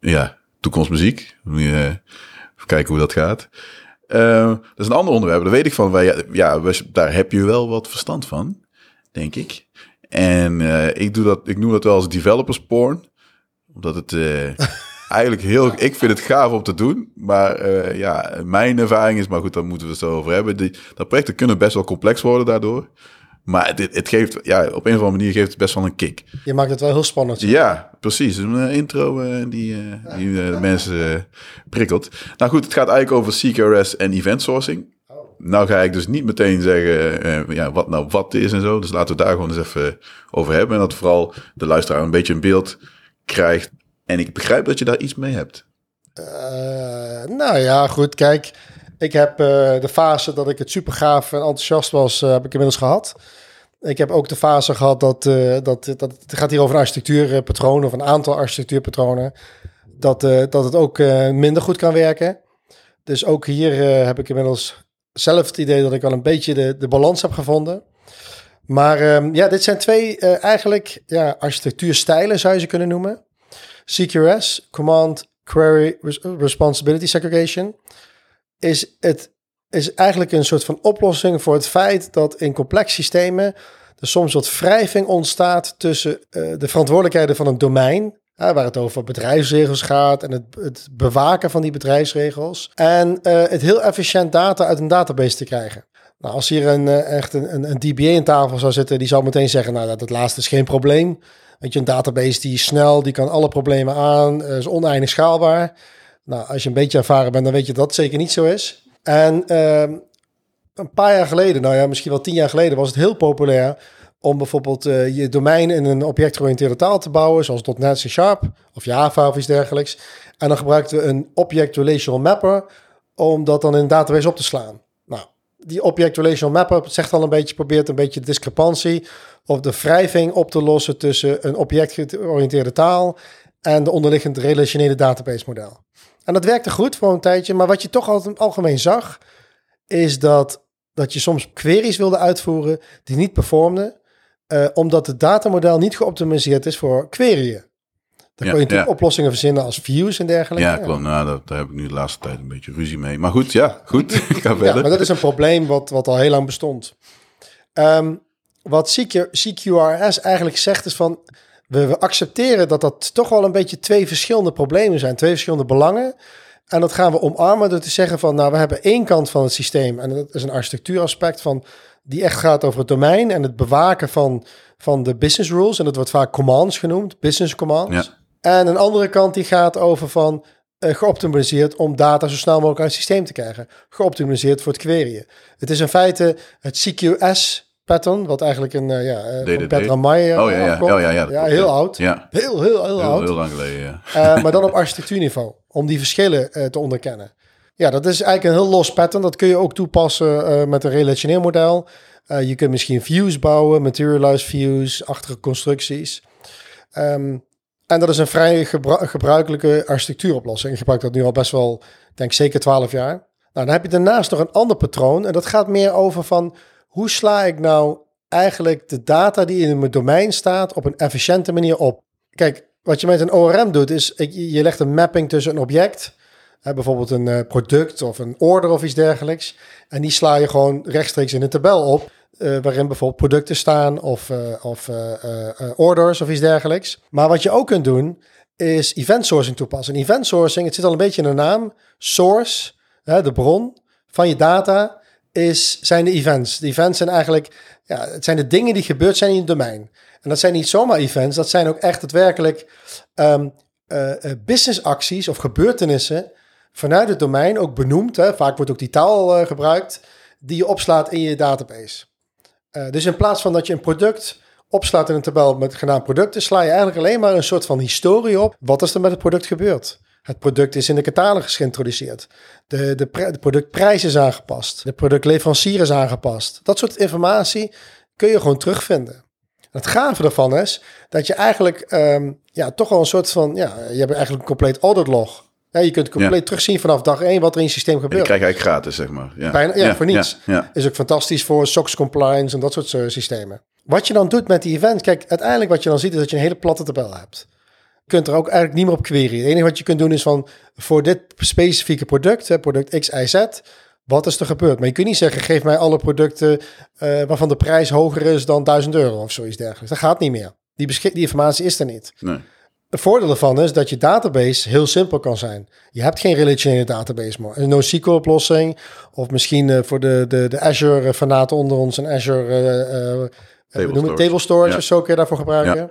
ja, toekomstmuziek. Eh, even kijken hoe dat gaat. Eh, dat is een ander onderwerp. Daar weet ik van. Wij, ja, daar heb je wel wat verstand van, denk ik. En eh, ik, doe dat, ik noem dat wel als developers porn. Omdat het eh, eigenlijk heel... Ik vind het gaaf om te doen. Maar eh, ja, mijn ervaring is... Maar goed, daar moeten we het zo over hebben. Die, dat projecten kunnen best wel complex worden daardoor. Maar dit, het geeft... Ja, op een of andere manier geeft het best wel een kick. Je maakt het wel heel spannend. Ja, precies. Een eh, intro eh, die, eh, die mensen prikkelt. Nou goed, het gaat eigenlijk over CQRS en event sourcing. Nou ga ik dus niet meteen zeggen eh, ja, wat nou wat is en zo. Dus laten we daar gewoon eens even over hebben. En dat vooral de luisteraar een beetje een beeld krijgt. En ik begrijp dat je daar iets mee hebt. Eh, nou ja, goed. Kijk, ik heb eh, de fase dat ik het super gaaf en enthousiast was, eh, heb ik inmiddels gehad. Ik heb ook de fase gehad dat, dat, dat het gaat hier over een architectuurpatroon of een aantal architectuurpatronen. Dat, dat het ook minder goed kan werken. Dus ook hier heb ik inmiddels zelf het idee dat ik al een beetje de, de balans heb gevonden. Maar ehm, ja, dit zijn twee eigenlijk ja, architectuurstijlen zou je ze kunnen noemen. CQRS, Command Query Res- Responsibility Segregation, is, het, is eigenlijk een soort van oplossing voor het feit dat in complex systemen er soms wat wrijving ontstaat tussen eh, de verantwoordelijkheden van een domein, waar het over bedrijfsregels gaat en het, het bewaken van die bedrijfsregels, en eh, het heel efficiënt data uit een database te krijgen. Nou, als hier een, eh, echt een, een, een DBA aan tafel zou zitten, die zou meteen zeggen, nou, dat, dat laatste is geen probleem. Weet je, een database die is snel, die kan alle problemen aan, eh, is oneindig schaalbaar. Nou, als je een beetje ervaren bent, dan weet je dat zeker niet zo is. En ehm, een paar jaar geleden, nou ja, misschien wel tien jaar geleden, was het heel populair om bijvoorbeeld eh, je domein in een objectgeoriënteerde taal te bouwen, zoals .NET C of Java of iets dergelijks. En dan gebruikten we een Object Relational Mapper om dat dan in een database op te slaan. Die Object Relational Mapper zegt al een beetje, probeert een beetje de discrepantie of de wrijving op te lossen tussen een objectgeoriënteerde taal en de onderliggend relationele database model. En dat werkte goed voor een tijdje, maar wat je toch altijd algemeen zag, is dat, dat je soms queries wilde uitvoeren die niet performden, eh, omdat het datamodel niet geoptimaliseerd is voor queryen. Dan Ja, kon je natuurlijk ja. oplossingen verzinnen als views en dergelijke. Ja, klopt. Nou, dat, daar heb ik nu de laatste tijd een beetje ruzie mee. Maar goed, ja, goed. Ik ga Ja, verder. maar dat is een probleem wat, wat al heel lang bestond. Ehm, wat CQ, CQRS eigenlijk zegt is van... We, we accepteren dat dat toch wel een beetje twee verschillende problemen zijn. Twee verschillende belangen. En dat gaan we omarmen door te zeggen van... Nou, we hebben één kant van het systeem. En dat is een architectuuraspect van... Die echt gaat over het domein en het bewaken van, van de business rules. En dat wordt vaak commands genoemd. Business commands. Ja. En een andere kant die gaat over van eh, geoptimaliseerd om data zo snel mogelijk uit het systeem te krijgen. Geoptimaliseerd voor het queryen. Het is in feite het CQS pattern, wat eigenlijk een uh, ja, uh, van DDD. Petra Meyer Oh ja, ja, oh, ja, ja, ja heel oud. Ja, Heel, heel, heel, heel, oud. heel lang geleden, ja. Eh, maar dan op architectuurniveau, om die verschillen eh, te onderkennen. Ja, dat is eigenlijk een heel los pattern. Dat kun je ook toepassen eh, met een relationeel model. Eh, je kunt misschien views bouwen, materialized views, achtige constructies. Ehm, en dat is een vrij gebru- gebruikelijke architectuuroplossing. Ik gebruik dat nu al best wel, denk zeker 12 jaar. Nou, dan heb je daarnaast nog een ander patroon. En dat gaat meer over van hoe sla ik nou eigenlijk de data die in mijn domein staat op een efficiënte manier op. Kijk, wat je met een ORM doet, is je legt een mapping tussen een object, bijvoorbeeld een eh, product of een order of iets dergelijks. En die sla je gewoon rechtstreeks in een tabel op, eh, waarin bijvoorbeeld producten staan of, eh, of eh, orders of iets dergelijks. Maar wat je ook kunt doen, is event sourcing toepassen. En event sourcing, het zit al een beetje in de naam, source, hè, de bron van je data, is, zijn de events. De events zijn eigenlijk, ja, het zijn de dingen die gebeurd zijn in het domein. En dat zijn niet zomaar events, dat zijn ook echt daadwerkelijk ehm eh, eh, businessacties of gebeurtenissen vanuit het domein, ook benoemd. Hè, vaak wordt ook die taal gebruikt, die je opslaat in je database. Eh, dus in plaats van dat je een product opslaat in een tabel met genaamd producten, sla je eigenlijk alleen maar een soort van historie op. Wat is er met het product gebeurd? Het product is in de catalogus geïntroduceerd. De, de, productprijs is aangepast. De productleverancier is aangepast. Dat soort informatie kun je gewoon terugvinden. Het gave ervan is dat je eigenlijk ehm, ja, toch wel een soort van... Ja, je hebt eigenlijk een compleet audit log. Ja, je kunt compleet Ja. terugzien vanaf dag één wat er in je systeem En gebeurt. krijg je eigenlijk gratis, zeg maar. Ja, Bijna, ja, voor niets. Ja, ja. Is ook fantastisch voor SOX compliance en dat soort eh, systemen. Wat je dan doet met die event, kijk, uiteindelijk wat je dan ziet is dat je een hele platte tabel hebt. Je kunt er ook eigenlijk niet meer op queryen. Het enige wat je kunt doen is van voor dit specifieke product, product X, Y, Z, wat is er gebeurd? Maar je kunt niet zeggen, geef mij alle producten eh, waarvan de prijs hoger is dan 1000 euro of zoiets dergelijks. Dat gaat niet meer. Die, die informatie is er niet. Nee. Het voordeel ervan is dat je database heel simpel kan zijn. Je hebt geen relationele database meer. Een NoSQL-oplossing of misschien eh, voor de, de, de Azure-fanaten onder ons een Azure eh, eh, Table storage. table storage Ja. of zo kun je daarvoor gebruiken.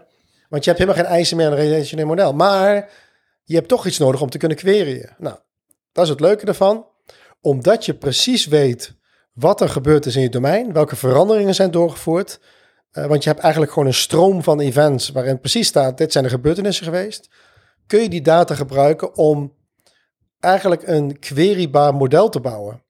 Want je hebt helemaal geen eisen meer aan een relationeel model. Maar je hebt toch iets nodig om te kunnen queryen. Nou, dat is het leuke ervan. Omdat je precies weet wat er gebeurd is in je domein, welke veranderingen zijn doorgevoerd. Eh, want je hebt eigenlijk gewoon een stroom van events waarin precies staat, dit zijn de gebeurtenissen geweest. Kun je die data gebruiken om eigenlijk een querybaar model te bouwen.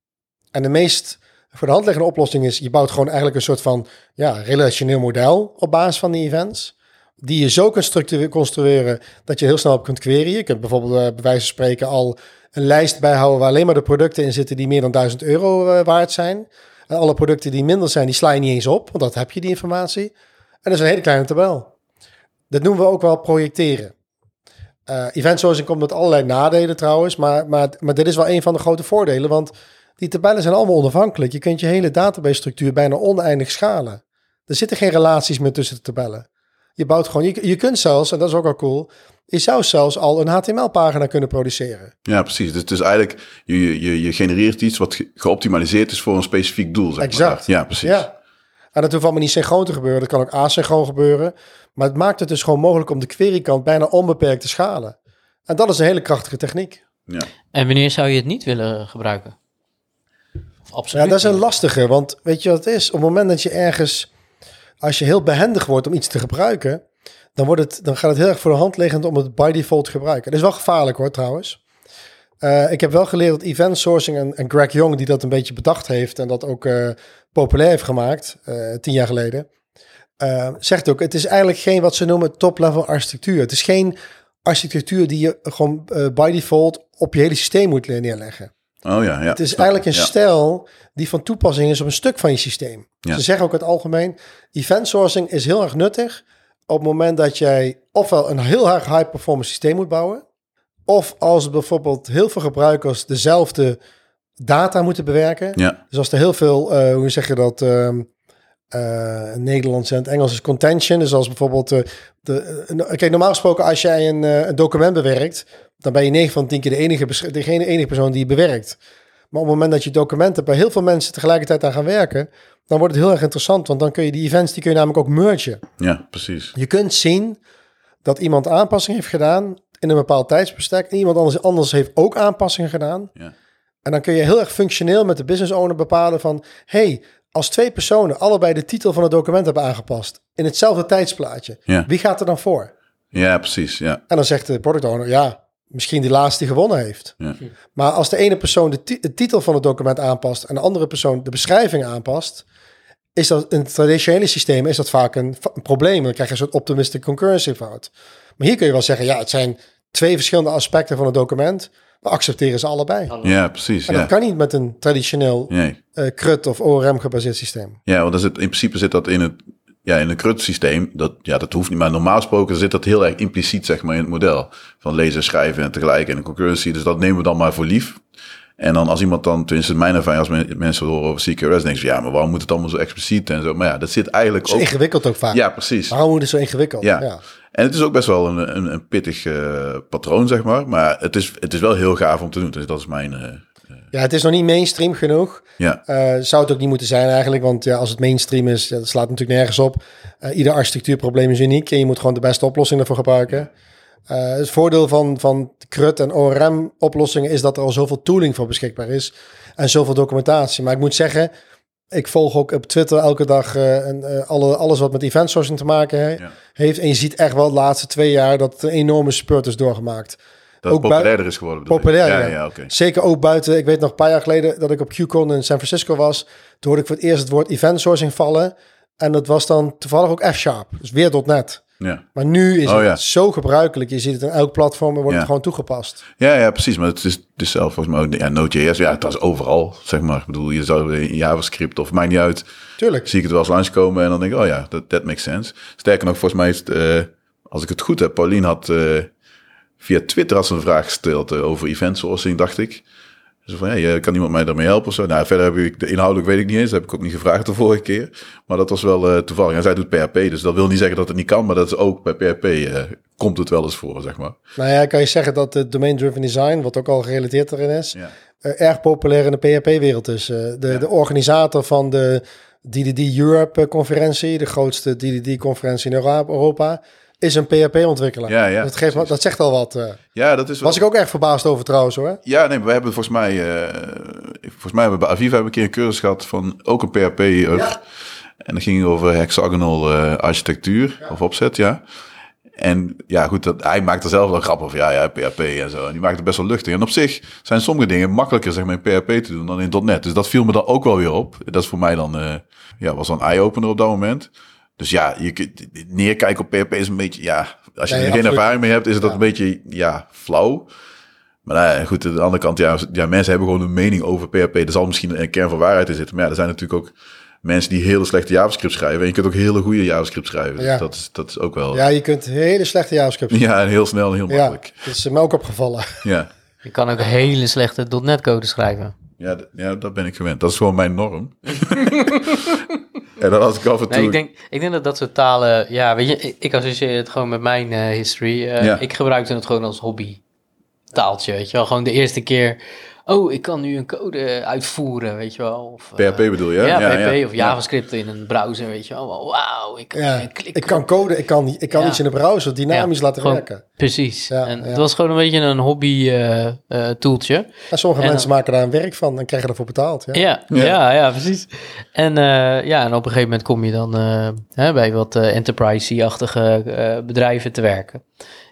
En de meest voor de hand liggende oplossing is, je bouwt gewoon eigenlijk een soort van ja, relationeel model op basis van die events. Die je zo kunt construeren dat je heel snel op kunt queryen. Je kunt bijvoorbeeld eh, bij wijze van spreken al een lijst bijhouden waar alleen maar de producten in zitten die meer dan 1000 euro eh, waard zijn. Alle producten die minder zijn, die sla je niet eens op, want dat heb je die informatie. En dat is een hele kleine tabel. Dat noemen we ook wel projecteren. Eh event sourcing komt met allerlei nadelen trouwens, maar, maar, maar dit is wel een van de grote voordelen, want die tabellen zijn allemaal onafhankelijk. Je kunt je hele database structuur bijna oneindig schalen. Er zitten geen relaties meer tussen de tabellen. Je bouwt gewoon, je, je kunt zelfs, en dat is ook al cool, je zou zelfs al een HTML-pagina kunnen produceren. Ja, precies. Dus het is eigenlijk, je, je, je genereert iets wat ge- geoptimaliseerd is voor een specifiek doel, zeg Exact. maar. Ja, precies. Ja. En dat hoeft allemaal niet synchroon te gebeuren. Dat kan ook asynchroon gebeuren. Maar het maakt het dus gewoon mogelijk om de querykant bijna onbeperkt te schalen. En dat is een hele krachtige techniek. Ja. En wanneer zou je het niet willen gebruiken? Of Absoluut. Ja, dat is een lastige. Want weet je wat het is? Op het moment dat je ergens, als je heel behendig wordt om iets te gebruiken, dan, wordt het, dan gaat het heel erg voor de hand liggend om het by default te gebruiken. Dat is wel gevaarlijk hoor, trouwens. Eh, ik heb wel geleerd dat event sourcing en, en Greg Young, die dat een beetje bedacht heeft en dat ook eh, populair heeft gemaakt, eh, tien jaar geleden, zegt ook, het is eigenlijk geen wat ze noemen top-level architectuur. Het is geen architectuur die je gewoon by default op je hele systeem moet neerleggen. Oh ja, ja. Het is eigenlijk een. Ja. stijl die van toepassing is op een stuk van je systeem. Ja. Ze zeggen ook het algemeen, event sourcing is heel erg nuttig op het moment dat jij ofwel een heel erg high performance systeem moet bouwen, of als bijvoorbeeld heel veel gebruikers dezelfde data moeten bewerken. Ja, Dus als er heel veel, eh, hoe zeg je dat, in Nederlands en het Engels is contention. Dus als bijvoorbeeld, eh, de, kijk, normaal gesproken als jij een, een document bewerkt, dan ben je 9 van 10 keer de enige, degene, enige persoon die bewerkt. Maar op het moment dat je documenten bij heel veel mensen tegelijkertijd aan gaan werken, dan wordt het heel erg interessant, want dan kun je die events, die kun je namelijk ook mergen. ja, precies. Je kunt zien dat iemand aanpassing heeft gedaan in een bepaald tijdsbestek en iemand anders, anders heeft ook aanpassingen gedaan. Ja. En dan kun je heel erg functioneel met de business owner bepalen van... hey, als twee personen allebei de titel van het document hebben aangepast... in hetzelfde tijdsplaatje, Ja. wie gaat er dan voor? Ja, precies. Ja, En dan zegt de product owner, ja, misschien die laatste die gewonnen heeft. ja. Maar als de ene persoon de, ti- de titel van het document aanpast... en de andere persoon de beschrijving aanpast... is dat in traditionele systemen is dat vaak een, een probleem. Dan krijg je een soort optimistic concurrency fout. Maar hier kun je wel zeggen, ja, het zijn twee verschillende aspecten van het document... we accepteren ze allebei. ja precies. En Ja. dat kan niet met een traditioneel Nee. eh CRUD of ORM gebaseerd systeem. Ja, want dan zit, in principe zit dat in het ja, in een CRUD-systeem. Dat, ja, dat hoeft niet, maar normaal gesproken zit dat heel erg impliciet zeg maar, in het model. Van lezen, schrijven en tegelijk en een concurrency. Dus dat nemen we dan maar voor lief. En dan als iemand dan, tenminste mijn ervaring, als men- mensen horen over CQRS, denken ze, ja, maar waarom moet het allemaal zo expliciet en zo? Maar ja, dat zit eigenlijk Het is ook... ingewikkeld ook vaak. Ja, precies. Waarom moet het zo ingewikkeld? Ja. ja. En het is ook best wel een, een, een pittig eh, patroon, zeg maar. Maar het is, het is wel heel gaaf om te doen. Dus dat is mijn... eh, Ja, het is nog niet mainstream genoeg. ja, Eh, zou het ook niet moeten zijn eigenlijk, want ja, als het mainstream is, ja, dat slaat natuurlijk nergens op. Eh, ieder architectuurprobleem is uniek en je moet gewoon de beste oplossing ervoor gebruiken. Eh, het voordeel van, van CRUD en ORM oplossingen is dat er al zoveel tooling voor beschikbaar is en zoveel documentatie. Maar ik moet zeggen, ik volg ook op Twitter elke dag en, alle, alles wat met event sourcing te maken he- Ja. heeft. En je ziet echt wel de laatste twee jaar dat een enorme spurt is doorgemaakt. Dat Ook populairder is geworden. bedoel je? Populair, ja. ja. Oké. Zeker ook buiten, ik weet nog een paar jaar geleden dat ik op QCon in San Francisco was. Toen hoorde ik voor het eerst het woord event sourcing vallen. En dat was dan toevallig ook F-Sharp, dus weer .NET. Ja. Maar nu is Oh, het ja. zo gebruikelijk. Je ziet het in elk platform en wordt Ja. het gewoon toegepast. Ja, ja, precies. Maar het is, het is zelf volgens mij ook... Ja, Node.js, ja, het is overal, zeg maar. Ik bedoel, je zou in JavaScript of maakt niet uit. Tuurlijk. Zie ik het wel eens langskomen en dan denk ik, oh ja, dat that makes sense. Sterker nog, volgens mij is het, eh, als ik het goed heb, Paulien had eh, via Twitter had ze een vraag gesteld over event sourcing, dacht ik. Zo van, ja, kan iemand mij daarmee helpen of zo? Nou, verder heb ik, de inhoudelijk weet ik niet eens. Dat heb ik ook niet gevraagd de vorige keer. Maar dat was wel eh, toevallig. En zij doet PHP, dus dat wil niet zeggen dat het niet kan. Maar dat is ook bij PHP eh, komt het wel eens voor, zeg maar. Nou ja, kan je zeggen dat de domain-driven design, wat ook al gerelateerd erin is, Ja. eh, erg populair in de PHP-wereld is. De, de organisator van de DDD Europe-conferentie, de grootste DDD-conferentie in Euro- Europa, is een PHP-ontwikkelaar. Ja, ja, dat, geeft, wat- dat zegt al wat. eh. Ja, dat is was ik ook erg verbaasd over trouwens hoor. Ja, nee, we hebben volgens mij, eh, volgens mij hebben we bij Aviva een keer een cursus gehad van ook een PHP. En dat ging over hexagonal eh, architectuur of opzet, ja. En ja, goed, dat, hij maakt er zelf wel grap over. Ja, ja, PHP en zo. En die maakt het best wel luchtig. En op zich zijn sommige dingen makkelijker zeg maar, in PHP te doen dan in .NET. Dus dat viel me dan ook wel weer op. Dat is voor mij dan, eh, ja, was dan een eye-opener op dat moment. Dus ja, je kunt, neerkijken op PHP is een beetje, ja, als je Nee, er geen absoluut. ervaring mee hebt, is het dat Ja. een beetje, ja, flauw. Maar nou ja, goed, aan de andere kant, ja, ja, mensen hebben gewoon een mening over PHP. Er zal misschien een kern van waarheid in zitten. Maar ja, er zijn natuurlijk ook mensen die hele slechte JavaScript schrijven. En je kunt ook hele goede JavaScript schrijven. Dus Ja. dat, is, dat is ook wel... Ja, je kunt hele slechte JavaScript. Ja, en heel snel en heel Ja, makkelijk. dat is me ook opgevallen. Ja, Je kan ook hele slechte .NET-code schrijven. ja, ja, dat ben ik gewend. Dat is gewoon mijn norm. en dan had ik af en toe... Nee, ik denk, ik denk dat dat soort talen... Ja, weet je, ik, ik associeer het gewoon met mijn eh, history. Eh, Ja. Ik gebruikte het gewoon als hobby taaltje, weet je wel. Gewoon de eerste keer... Oh, ik kan nu een code uitvoeren, weet je wel. Of, eh, PHP bedoel je? Ja, ja, PHP ja. of JavaScript in een browser, weet je wel. Wauw, ik, Ja, ik klik ik kan code, ik kan, ik kan Ja. iets in de browser dynamisch Ja, laten gewoon- werken. Precies. Ja, en ja. het was gewoon een beetje een hobby eh, eh, tooltje. En sommige En mensen maken daar een werk van en krijgen ervoor betaald. Ja. Ja, Ja. ja. ja, precies. En, eh, ja, en op een gegeven moment kom je dan eh, hè, bij wat eh, enterprise-achtige eh, bedrijven te werken.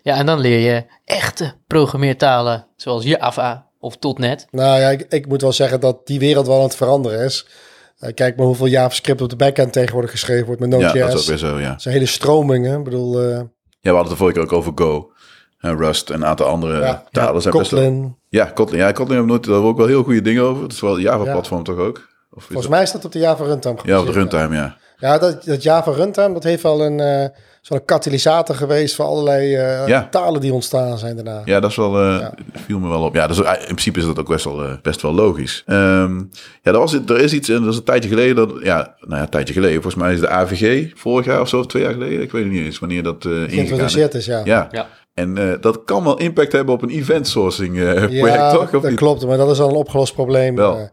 Ja, en dan leer je echte programmeertalen zoals Java of .NET. Nou ja, ik, ik moet wel zeggen dat die wereld wel aan het veranderen is. Eh, kijk maar hoeveel JavaScript op de backend tegenwoordig geschreven wordt met Ja, Node.js. dat is ook weer zo, ja. Dat zijn hele stromingen. Ik bedoel, eh, Ja, we hadden het de vorige keer ook over Go. En Rust en een aantal andere ja, talen. zijn best wel- Kotlin. Ja, Kotlin. Ja, Kotlin hebben we nooit, daar hebben we ook wel heel goede dingen over. Het is wel een Java-platform toch ook? Of Volgens dat- mij is dat op de Java Runtime Ja, op de runtime, ja. Ja, dat, dat Java Runtime, dat heeft wel een eh, zo'n katalysator geweest voor allerlei eh, Ja. talen die ontstaan zijn daarna. Ja, dat is wel, eh, viel me wel op. Ja, dus in principe is dat ook best wel, best wel logisch. Ehm, ja, er, was, er is iets, en dat is een tijdje geleden, dat, ja, nou ja, een tijdje geleden. Volgens mij is de AVG vorig jaar of zo, of twee jaar geleden. Ik weet het niet eens wanneer dat eh ingegaan is. Geïntroduceerd is, ja. Ja. Ja. En eh, dat kan wel impact hebben op een event sourcing eh, project, Ja, toch? Of dat niet? klopt, maar dat is al een opgelost probleem. Wel. Eh,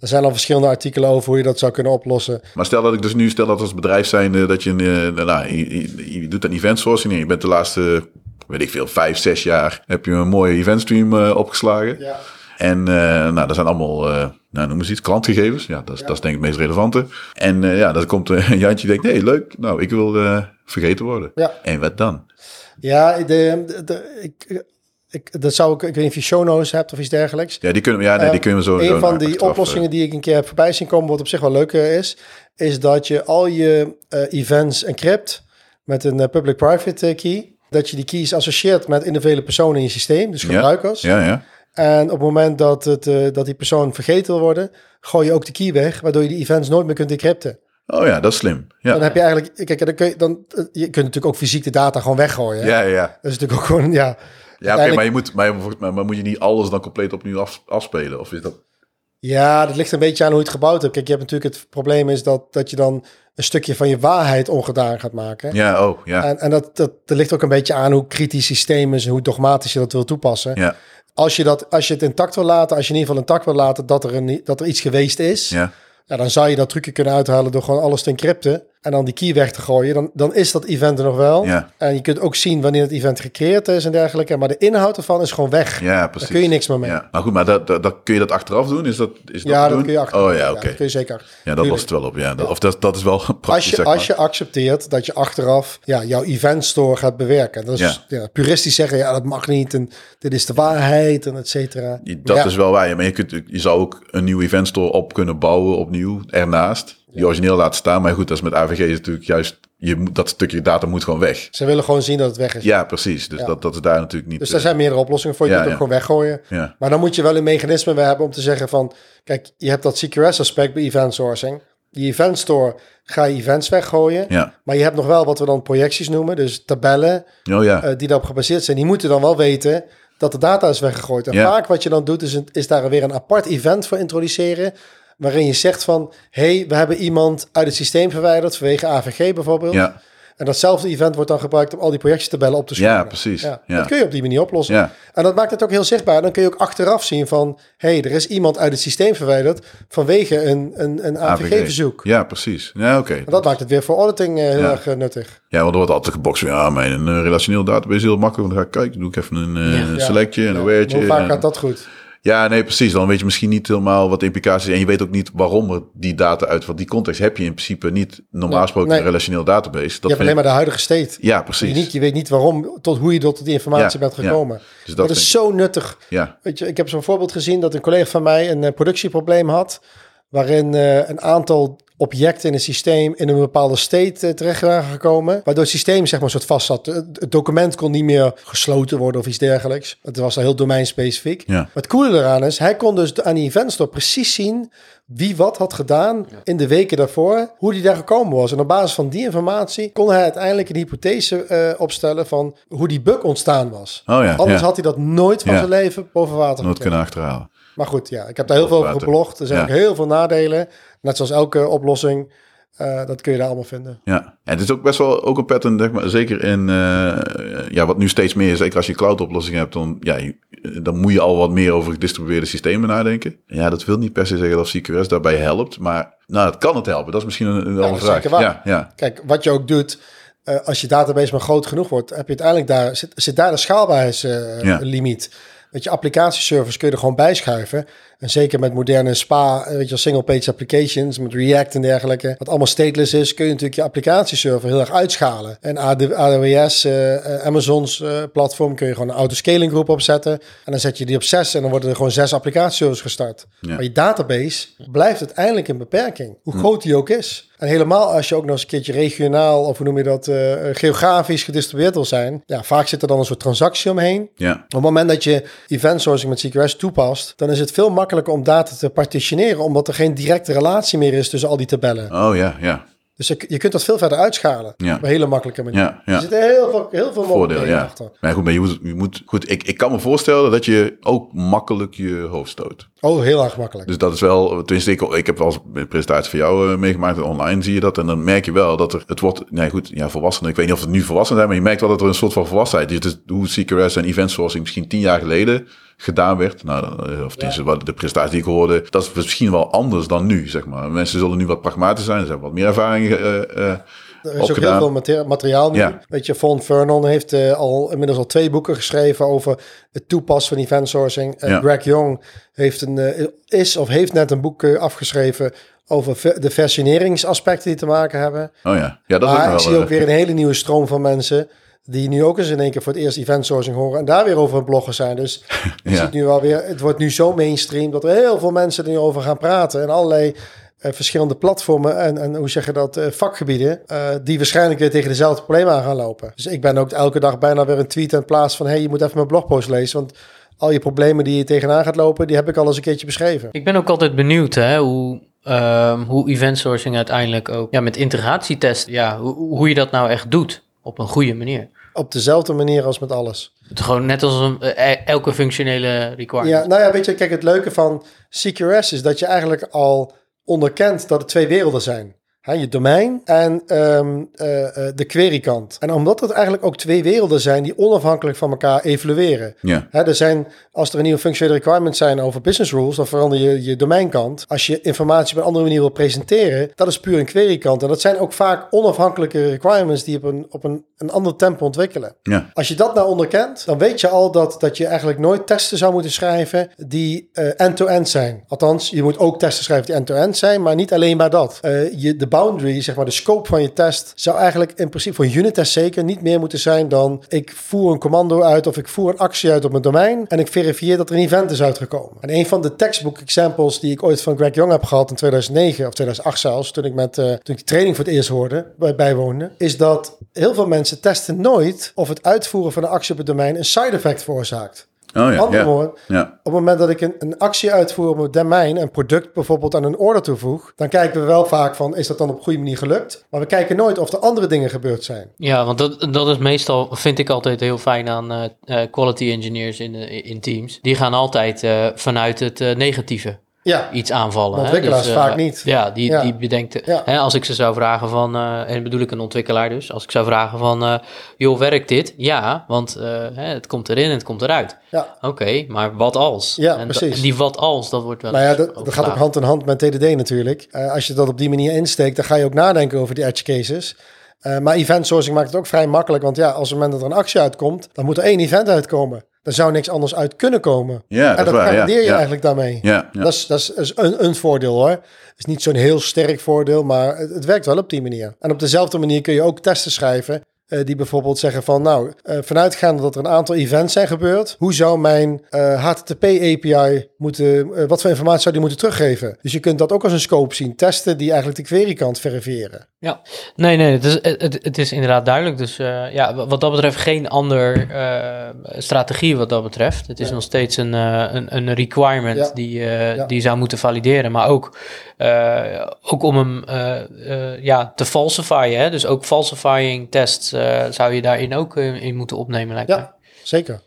er zijn al verschillende artikelen over hoe je dat zou kunnen oplossen. Maar stel dat ik dus nu, stel dat als bedrijf zijn, eh, dat je, een, eh, nou, je, je- je doet een event sourcing en je bent de laatste, weet ik veel, vijf, zes jaar, heb je een mooie eventstream eh, opgeslagen. Ja. En uh, nou, dat zijn allemaal, uh, nou, noem eens iets, klantgegevens. Ja, dat is, ja. dat is denk ik het meest relevante. En uh, ja, dan komt een Jantje denkt, nee, leuk, nou, ik wil uh, vergeten worden. Ja. En wat dan? Ja, de, ik, ik, dat zou ik, ik weet niet of je show notes hebt of iets dergelijks. Ja, die kunnen, ja, nee, die kunnen we zo Een zo van die oplossingen die ik een keer heb voorbij zien komen, wat op zich wel leuk is, is dat je al je events encrypt met een public-private key. Dat je die keys associeert met individuele personen in je systeem, dus gebruikers. Ja, ja. En op het moment dat, het, uh, dat die persoon vergeten wil worden, gooi je ook de key weg, waardoor je die events nooit meer kunt decrypten. Oh ja, dat is slim. Ja. Dan heb je eigenlijk, kijk, dan kun je, dan, je kunt natuurlijk ook fysiek de data gewoon weggooien. Hè? Ja, ja. Dat is natuurlijk ook gewoon, ja. Ja, oké, maar, je moet, maar, maar, maar moet je niet alles dan compleet opnieuw af, afspelen? Of is dat... Ja, dat ligt een beetje aan hoe je het gebouwd hebt. Kijk, je hebt natuurlijk het probleem is dat, dat je dan een stukje van je waarheid ongedaan gaat maken. Ja, oh, ja. En, en dat, dat, dat ligt ook een beetje aan hoe kritisch systeem is en hoe dogmatisch je dat wil toepassen. Ja, Als, je dat, als je het intact wil laten, als je in ieder geval intact wil laten dat er, een, dat er iets geweest is, ja. ja, dan zou je dat trucje kunnen uithalen door gewoon alles te encrypten. En dan die key weg te gooien, dan, dan is dat event er nog wel. Ja. En je kunt ook zien wanneer het event gecreëerd is en dergelijke. Maar de inhoud ervan is gewoon weg. Ja, Daar precies. kun je niks meer mee. Ja, Ja. Maar goed, maar dat, dat, dat- kun je dat achteraf doen? Is dat, is dat, te dat doen? kun je achter. Oh ja, oké. dat kun je zeker. Ja, dat was het wel op. Ja. Dat, Of dat, dat is wel praktisch, Als je, zeg maar. als je accepteert dat je achteraf ja, jouw event store gaat bewerken. Dat is Ja. ja. puristisch zeggen, ja, dat mag niet en dit is de waarheid en et cetera. Dat Ja. is wel waar. ja, Maar je, kunt, je zou ook een nieuw event store op kunnen bouwen opnieuw ernaast. Die origineel laten staan. Maar goed, dat is met AVG is natuurlijk juist... Je dat stukje data moet gewoon weg. Ze willen gewoon zien dat het weg is. Ja, precies. Dus Ja. Dat, dat is daar natuurlijk niet... Dus daar eh, zijn meerdere oplossingen voor. Je Ja, kunt het ja. ook gewoon weggooien. ja. Maar dan moet je wel een mechanisme hebben om te zeggen van... Kijk, je hebt dat CQRS-aspect bij event sourcing. Die event store ga je events weggooien. Ja. Maar je hebt nog wel wat we dan projecties noemen. Dus tabellen Oh ja. eh, die daarop gebaseerd zijn. Die moeten dan wel weten dat de data is weggegooid. En Ja. vaak wat je dan doet is, een- is daar weer een apart event voor introduceren. Waarin je zegt van... hey, we hebben iemand uit het systeem verwijderd vanwege AVG bijvoorbeeld. ja. En datzelfde event wordt dan gebruikt om al die projectietabellen op te schonen. Ja, precies. Ja, Ja. Dat kun je op die manier oplossen. Ja. En dat maakt het ook heel zichtbaar. Dan kun je ook achteraf zien van... hey, er is iemand uit het systeem verwijderd... vanwege een, een, een AVG-verzoek. Ja, precies. Ja, oké. En dat maakt het weer voor auditing eh, heel Ja. erg eh, nuttig. Ja, want er wordt altijd gebokst. van, Ja, mijn eh, relationeel database is heel makkelijk. Dan ga ik kijken, doe ik even een selectje en een weertje. Hoe vaak en- gaat dat goed? Ja, nee, precies. Dan weet je misschien niet helemaal wat de implicaties zijn. En je weet ook niet waarom die data uit... Want die context heb je in principe niet normaal gesproken nee. een relationeel database. Dat je hebt alleen maar de huidige state. Ja, Je, precies. niet, je weet niet waarom, tot hoe je tot die informatie Ja, bent ja. gekomen. Dus dat, is ik- zo nuttig. Ja, Weet je, ik heb zo'n voorbeeld gezien dat een collega van mij een eh, productieprobleem had. Waarin eh, een aantal objecten in het systeem in een bepaalde state eh, terecht waren gekomen. Waardoor het systeem zeg maar soort vast zat. Het, document kon niet meer gesloten worden of iets dergelijks. Het was al heel domeinspecifiek. Ja. Maar het coole eraan is, hij kon dus aan die event store precies zien wie wat had gedaan in de weken daarvoor, hoe die daar gekomen was. En op basis van die informatie kon hij uiteindelijk een hypothese eh, opstellen van hoe die bug ontstaan was. Oh ja, Anders ja. had hij dat nooit van Ja. zijn leven boven water nooit kunnen achterhalen. Maar goed, ja, ik heb daar heel veel over geblogd. Er zijn Ja. ook heel veel nadelen. Net zoals elke oplossing. Eh, dat kun je daar allemaal vinden. Ja, en het is ook best wel ook een pattern, zeg maar, zeker in, eh, ja, wat nu steeds meer is, zeker als je cloud-oplossingen hebt, dan, ja, dan moet je al wat meer over gedistribueerde systemen nadenken. Ja, dat wil niet per se zeggen dat CQRS daarbij helpt, maar nou, het kan het helpen. Dat is misschien een, een dat andere vraag. waar. Ja, ja, Kijk, wat je ook doet, eh, als je database maar groot genoeg wordt, heb je uiteindelijk daar, zit, zit daar de schaalbaarheidslimiet. Ja. Weet je, applicatieservers kun je er gewoon bijschuiven. En zeker met moderne SPA, eh, weet je, single-page applications, met React en dergelijke, wat allemaal stateless is, kun je natuurlijk je applicatieserver heel erg uitschalen. En AWS, eh, eh, Amazon's platform, kun je gewoon een autoscaling groep opzetten. En dan zet je die op zes en dan worden er gewoon zes applicatieservers gestart. Ja. Maar je database blijft uiteindelijk in beperking, hoe groot die ook is. En helemaal als je ook nog eens een keertje regionaal, of hoe noem je dat, geografisch gedistribueerd wil zijn. Ja, vaak zit er dan een soort transactie omheen. ja, Op het moment dat je event sourcing met CQRS toepast, dan is het veel makkelijker om data te partitioneren, omdat er geen directe relatie meer is tussen al die tabellen. oh ja, ja, Dus je, je kunt dat veel verder uitschalen. Ja. Op een hele makkelijke manier. Ja, ja. Er zitten heel veel, heel veel voordeel, mogelijkheden ja. achter. Maar goed, maar je moet, je moet goed, ik, ik kan me voorstellen dat je ook makkelijk je hoofd stoot. Oh, heel erg makkelijk. Dus dat is wel, tenminste, ik, ik heb wel eens een presentatie van jou eh, meegemaakt. Online zie je dat. En dan merk je wel dat er, het wordt, nee goed, ja, volwassenen. Ik weet niet of het nu volwassenen zijn, maar je merkt wel dat er een soort van volwassenheid is. Dus hoe CQRS en event sourcing misschien tien jaar geleden gedaan werd. Nou, eh, of tenminste, wat de presentatie die ik hoorde, dat is misschien wel anders dan nu, zeg maar. Mensen zullen nu wat pragmatisch zijn. Ze hebben wat meer ervaring eh, eh, Er is ook heel veel mate- materiaal nu. Ja. Weet je, Von Vernon heeft al inmiddels al twee boeken geschreven over het toepassen van event sourcing. En Ja. Greg Young heeft een, is of heeft net een boek afgeschreven over ve- de versioneringsaspecten die te maken hebben. Oh ja, ja dat is ook maar nog ik wel, zie ook weer een hele nieuwe stroom van mensen die nu ook eens in één keer voor het eerst event sourcing horen en daar weer over bloggen zijn. Dus je Ja. ziet nu wel weer, het wordt nu zo mainstream dat er heel veel mensen er nu over gaan praten en allerlei eh, verschillende platformen en, en hoe zeg je dat, eh, vakgebieden, eh, die waarschijnlijk weer tegen dezelfde problemen aan gaan lopen. Dus ik ben ook elke dag bijna weer een tweet aan het plaatsen van, hey, je moet even mijn blogpost lezen, want al je problemen die je tegenaan gaat lopen, die heb ik al eens een keertje beschreven. Ik ben ook altijd benieuwd hè, hoe, ehm, hoe event sourcing uiteindelijk ook ja, met integratietest, ja, hoe, hoe je dat nou echt doet op een goede manier. Op dezelfde manier als met alles. Het gewoon net als een, eh, elke functionele requirement. Ja, nou ja, weet je, kijk, het leuke van CQRS is dat je eigenlijk al onderkent dat het twee werelden zijn. Hè, je domein en ehm, eh, eh, de querykant. En omdat het eigenlijk ook twee werelden zijn die onafhankelijk van elkaar evolueren. Ja. Hè, er zijn, als er een nieuwe functionele requirements zijn over business rules, dan verander je je domeinkant. Als je informatie op een andere manier wil presenteren, dat is puur een querykant. En dat zijn ook vaak onafhankelijke requirements die op een, op een, een ander tempo ontwikkelen. Ja. Als je dat nou onderkent, dan weet je al dat, dat je eigenlijk nooit testen zou moeten schrijven die eh, end-to-end zijn. Althans, je moet ook testen schrijven die end-to-end zijn, maar niet alleen maar dat. Je, de boundary, zeg maar de scope van je test, zou eigenlijk in principe voor unit test zeker niet meer moeten zijn dan ik voer een commando uit of ik voer een actie uit op mijn domein en ik verifieer dat er een event is uitgekomen. En een van de textbook examples die ik ooit van Greg Young heb gehad in 2009 of 2008 zelfs, toen ik met uh, toen ik die training voor het eerst hoorde, bij, bijwoonde, is dat heel veel mensen testen nooit of het uitvoeren van een actie op het domein een side effect veroorzaakt. Oh ja. Andere ja. woorden, ja. op het moment dat ik een, een actie uitvoer op een domein, een product bijvoorbeeld aan een order toevoeg, dan kijken we wel vaak van, is dat dan op een goede manier gelukt? Maar we kijken nooit of er andere dingen gebeurd zijn. Ja, want dat, dat is meestal, vind ik altijd heel fijn aan uh, uh, quality engineers in, in teams. Die gaan altijd uh, vanuit het uh, negatieve ja. iets aanvallen. Ontwikkelaars hè? Dus, vaak niet. Ja, die, Ja. die bedenkt... Hè, als ik ze zou vragen van... eh, en bedoel ik een ontwikkelaar dus. Als ik zou vragen van... eh, joh, werkt dit? Ja, want eh, hè, het komt erin en het komt eruit. Ja. Oké, maar wat als? Ja, en, precies. En die wat als, dat wordt wel Nou ja, dat, dat gaat ook hand in hand met TDD natuurlijk. Eh, als je dat op die manier insteekt, dan ga je ook nadenken over die edge cases. Eh, maar event sourcing maakt het ook vrij makkelijk. Want ja, als op het moment dat er een actie uitkomt, dan moet er één event uitkomen. Er zou niks anders uit kunnen komen. Ja, en dat dat waar, ja. garandeer je Ja. eigenlijk daarmee. Ja, ja. Dat is, dat is, dat is een, een voordeel hoor. Het is niet zo'n heel sterk voordeel, maar het, het werkt wel op die manier. En op dezelfde manier kun je ook testen schrijven. Eh, die bijvoorbeeld zeggen van nou, eh, vanuitgaande dat er een aantal events zijn gebeurd, hoe zou mijn eh, HTTP API moeten, eh, wat voor informatie zou die moeten teruggeven? Dus je kunt dat ook als een scope zien, testen die eigenlijk de query kant verifiëren. Ja, nee, nee, het is, het, het is inderdaad duidelijk. Dus eh, ja, wat dat betreft geen ander eh, strategie wat dat betreft. Het is Ja. nog steeds een, eh, een, een requirement Ja. die, eh, Ja. die zou moeten valideren. Maar ook, eh, ook om hem eh, eh, ja, te falsifyen. Hè? Dus ook falsifying tests eh, zou je daarin ook eh, in moeten opnemen. lijkt mij.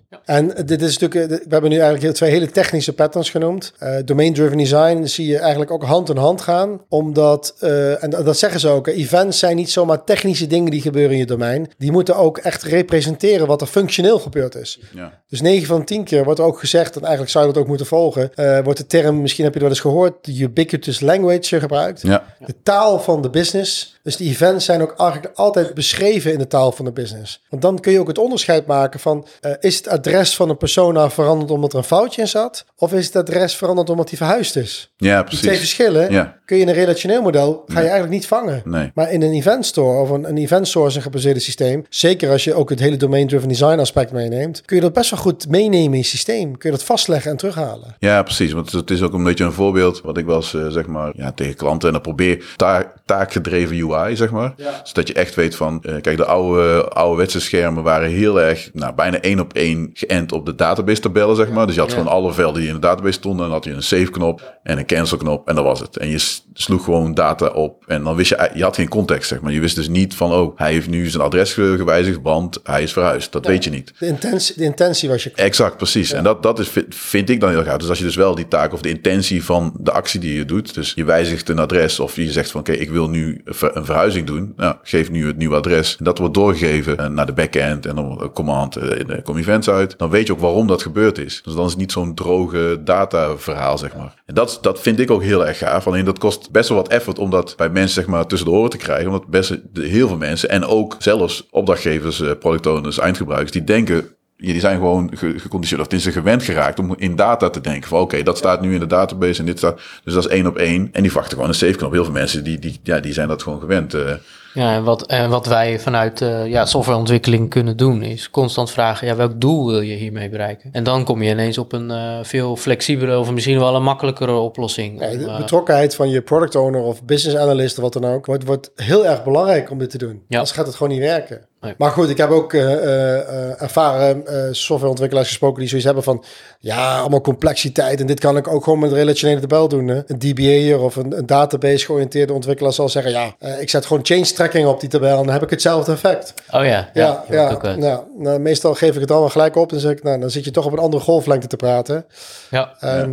Ja. En dit is natuurlijk, eh, we hebben nu eigenlijk twee hele technische patterns genoemd. Eh, Domain-driven design zie je eigenlijk ook hand in hand gaan. Omdat, eh, en dat zeggen ze ook, events zijn niet zomaar technische dingen die gebeuren in je domein. Die moeten ook echt representeren wat er functioneel gebeurd is. Ja. Dus 9 van 10 keer wordt er ook gezegd, en eigenlijk zou je dat ook moeten volgen, wordt de term, misschien heb je dat eens gehoord, de ubiquitous language gebruikt. Ja. De taal van de business. Dus die events zijn ook eigenlijk altijd beschreven in de taal van de business. Want dan kun je ook het onderscheid maken van... is het adres van een persona veranderd omdat er een foutje in zat? Of is het adres veranderd omdat hij verhuisd is? ja, Die twee precies. verschillen Ja. kun je in een relationeel model... ga je eigenlijk niet vangen. Nee. Maar in een event store of een, een event sourcing gebaseerde systeem... zeker als je ook het hele domain-driven design aspect meeneemt... kun je dat best wel goed meenemen in je systeem. Kun je dat vastleggen en terughalen. Ja, precies. Want het is ook een beetje een voorbeeld wat ik wel eens eh, zeg maar ja, tegen klanten en dan probeer taak, taakgedreven UI, zeg maar. Ja. Zodat je echt weet van, eh, kijk, de oude, ouderwetse schermen waren heel erg, nou, bijna één op één geënt op de database tabellen, zeg maar. Dus je had gewoon alle velden die in de database stonden. En dan had je een save knop en een cancel knop en dat was het. En je sloeg gewoon data op en dan wist je, je had geen context, zeg maar. Je wist dus niet van, oh, hij heeft nu zijn adres ge- gewijzigd, want hij is verhuisd. Dat weet je niet. De intentie, de intentie was je... Exact, precies. En dat, dat is, vind- ik dan heel gaaf. Dus als je dus wel die taak of de intentie van de actie die je doet, dus je wijzigt een adres of je zegt van oké, ik wil nu een ver- een verhuizing doen, nou, geef nu het nieuwe adres. En dat wordt doorgegeven eh, naar de backend en dan command in de com events uit. Dan weet je ook waarom dat gebeurd is. Dus dan is het niet zo'n droge data verhaal, zeg maar. En dat, dat vind ik ook heel erg gaaf. Alleen dat kost best wel wat effort om dat bij mensen zeg maar tussen de oren te krijgen. Omdat best heel veel mensen en ook zelfs opdrachtgevers, eh, product owners, eindgebruikers, die denken die zijn gewoon ge- geconditioneerd, of er gewend geraakt om in data te denken. Van oké, dat staat nu in de database en dit staat. Dus dat is één op één. En die wachten gewoon een save knop. Heel veel mensen die, die, ja, die zijn dat gewoon gewend. eh. Ja, en wat, en wat wij vanuit eh, ja, softwareontwikkeling kunnen doen, is constant vragen: ja, welk doel wil je hiermee bereiken? En dan kom je ineens op een eh, veel flexibele of misschien wel een makkelijkere oplossing. Om, de eh, betrokkenheid van je product owner of business analyst of wat dan ook, wordt, wordt heel erg belangrijk om dit te doen. Ja. Anders gaat het gewoon niet werken. Nee. Maar goed, ik heb ook ervaren softwareontwikkelaars gesproken die zoiets hebben van, ja, allemaal complexiteit en dit kan ik ook gewoon met een relationele tabel doen. Hè? Een DBA'er of een, een database georiënteerde ontwikkelaar zal zeggen, ja, ik zet gewoon change leestrekkingen op die tabel en dan heb ik hetzelfde effect. Oh ja, ja, Ja, je ja, wordt ook uit. nou, nou, meestal geef ik het allemaal gelijk op en zeg ik, nou, dan zit je toch op een andere golflengte te praten. ja. Ehm,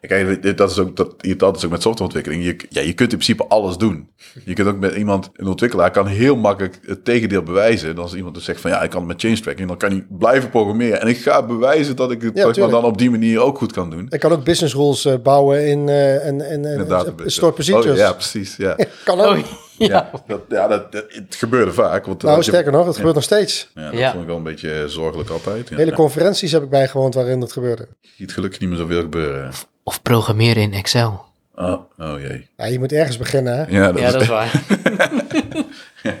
Kijk, dit- dat is ook, dat, dat is ook met softwareontwikkeling. Je, ja, je kunt in principe alles doen. Je kunt ook met iemand, een ontwikkelaar kan heel makkelijk het tegendeel bewijzen. En als iemand dus zegt van ja, ik kan het met change tracking, dan kan hij blijven programmeren. En ik ga bewijzen dat ik het Ja, maar, dan op die manier ook goed kan doen. ik kan ook business rules eh, bouwen in eh, en, en, en procedures. Oh, ja, precies. Ja. Kan ook. Oh, ja. Ja, dat, ja dat, dat- het gebeurde vaak. Want, nou, je- sterker nog, het gebeurt nog steeds. Ja, dat Ja. vond ik wel een beetje zorgelijk altijd. Ja. Hele conferenties heb ik bijgewoond waarin dat gebeurde. Je ziet gelukkig niet meer zoveel gebeuren. Of programmeren in Excel. Oh, oh jee. Ja, je moet ergens beginnen, hè? Ja, dat ja, is dat is waar.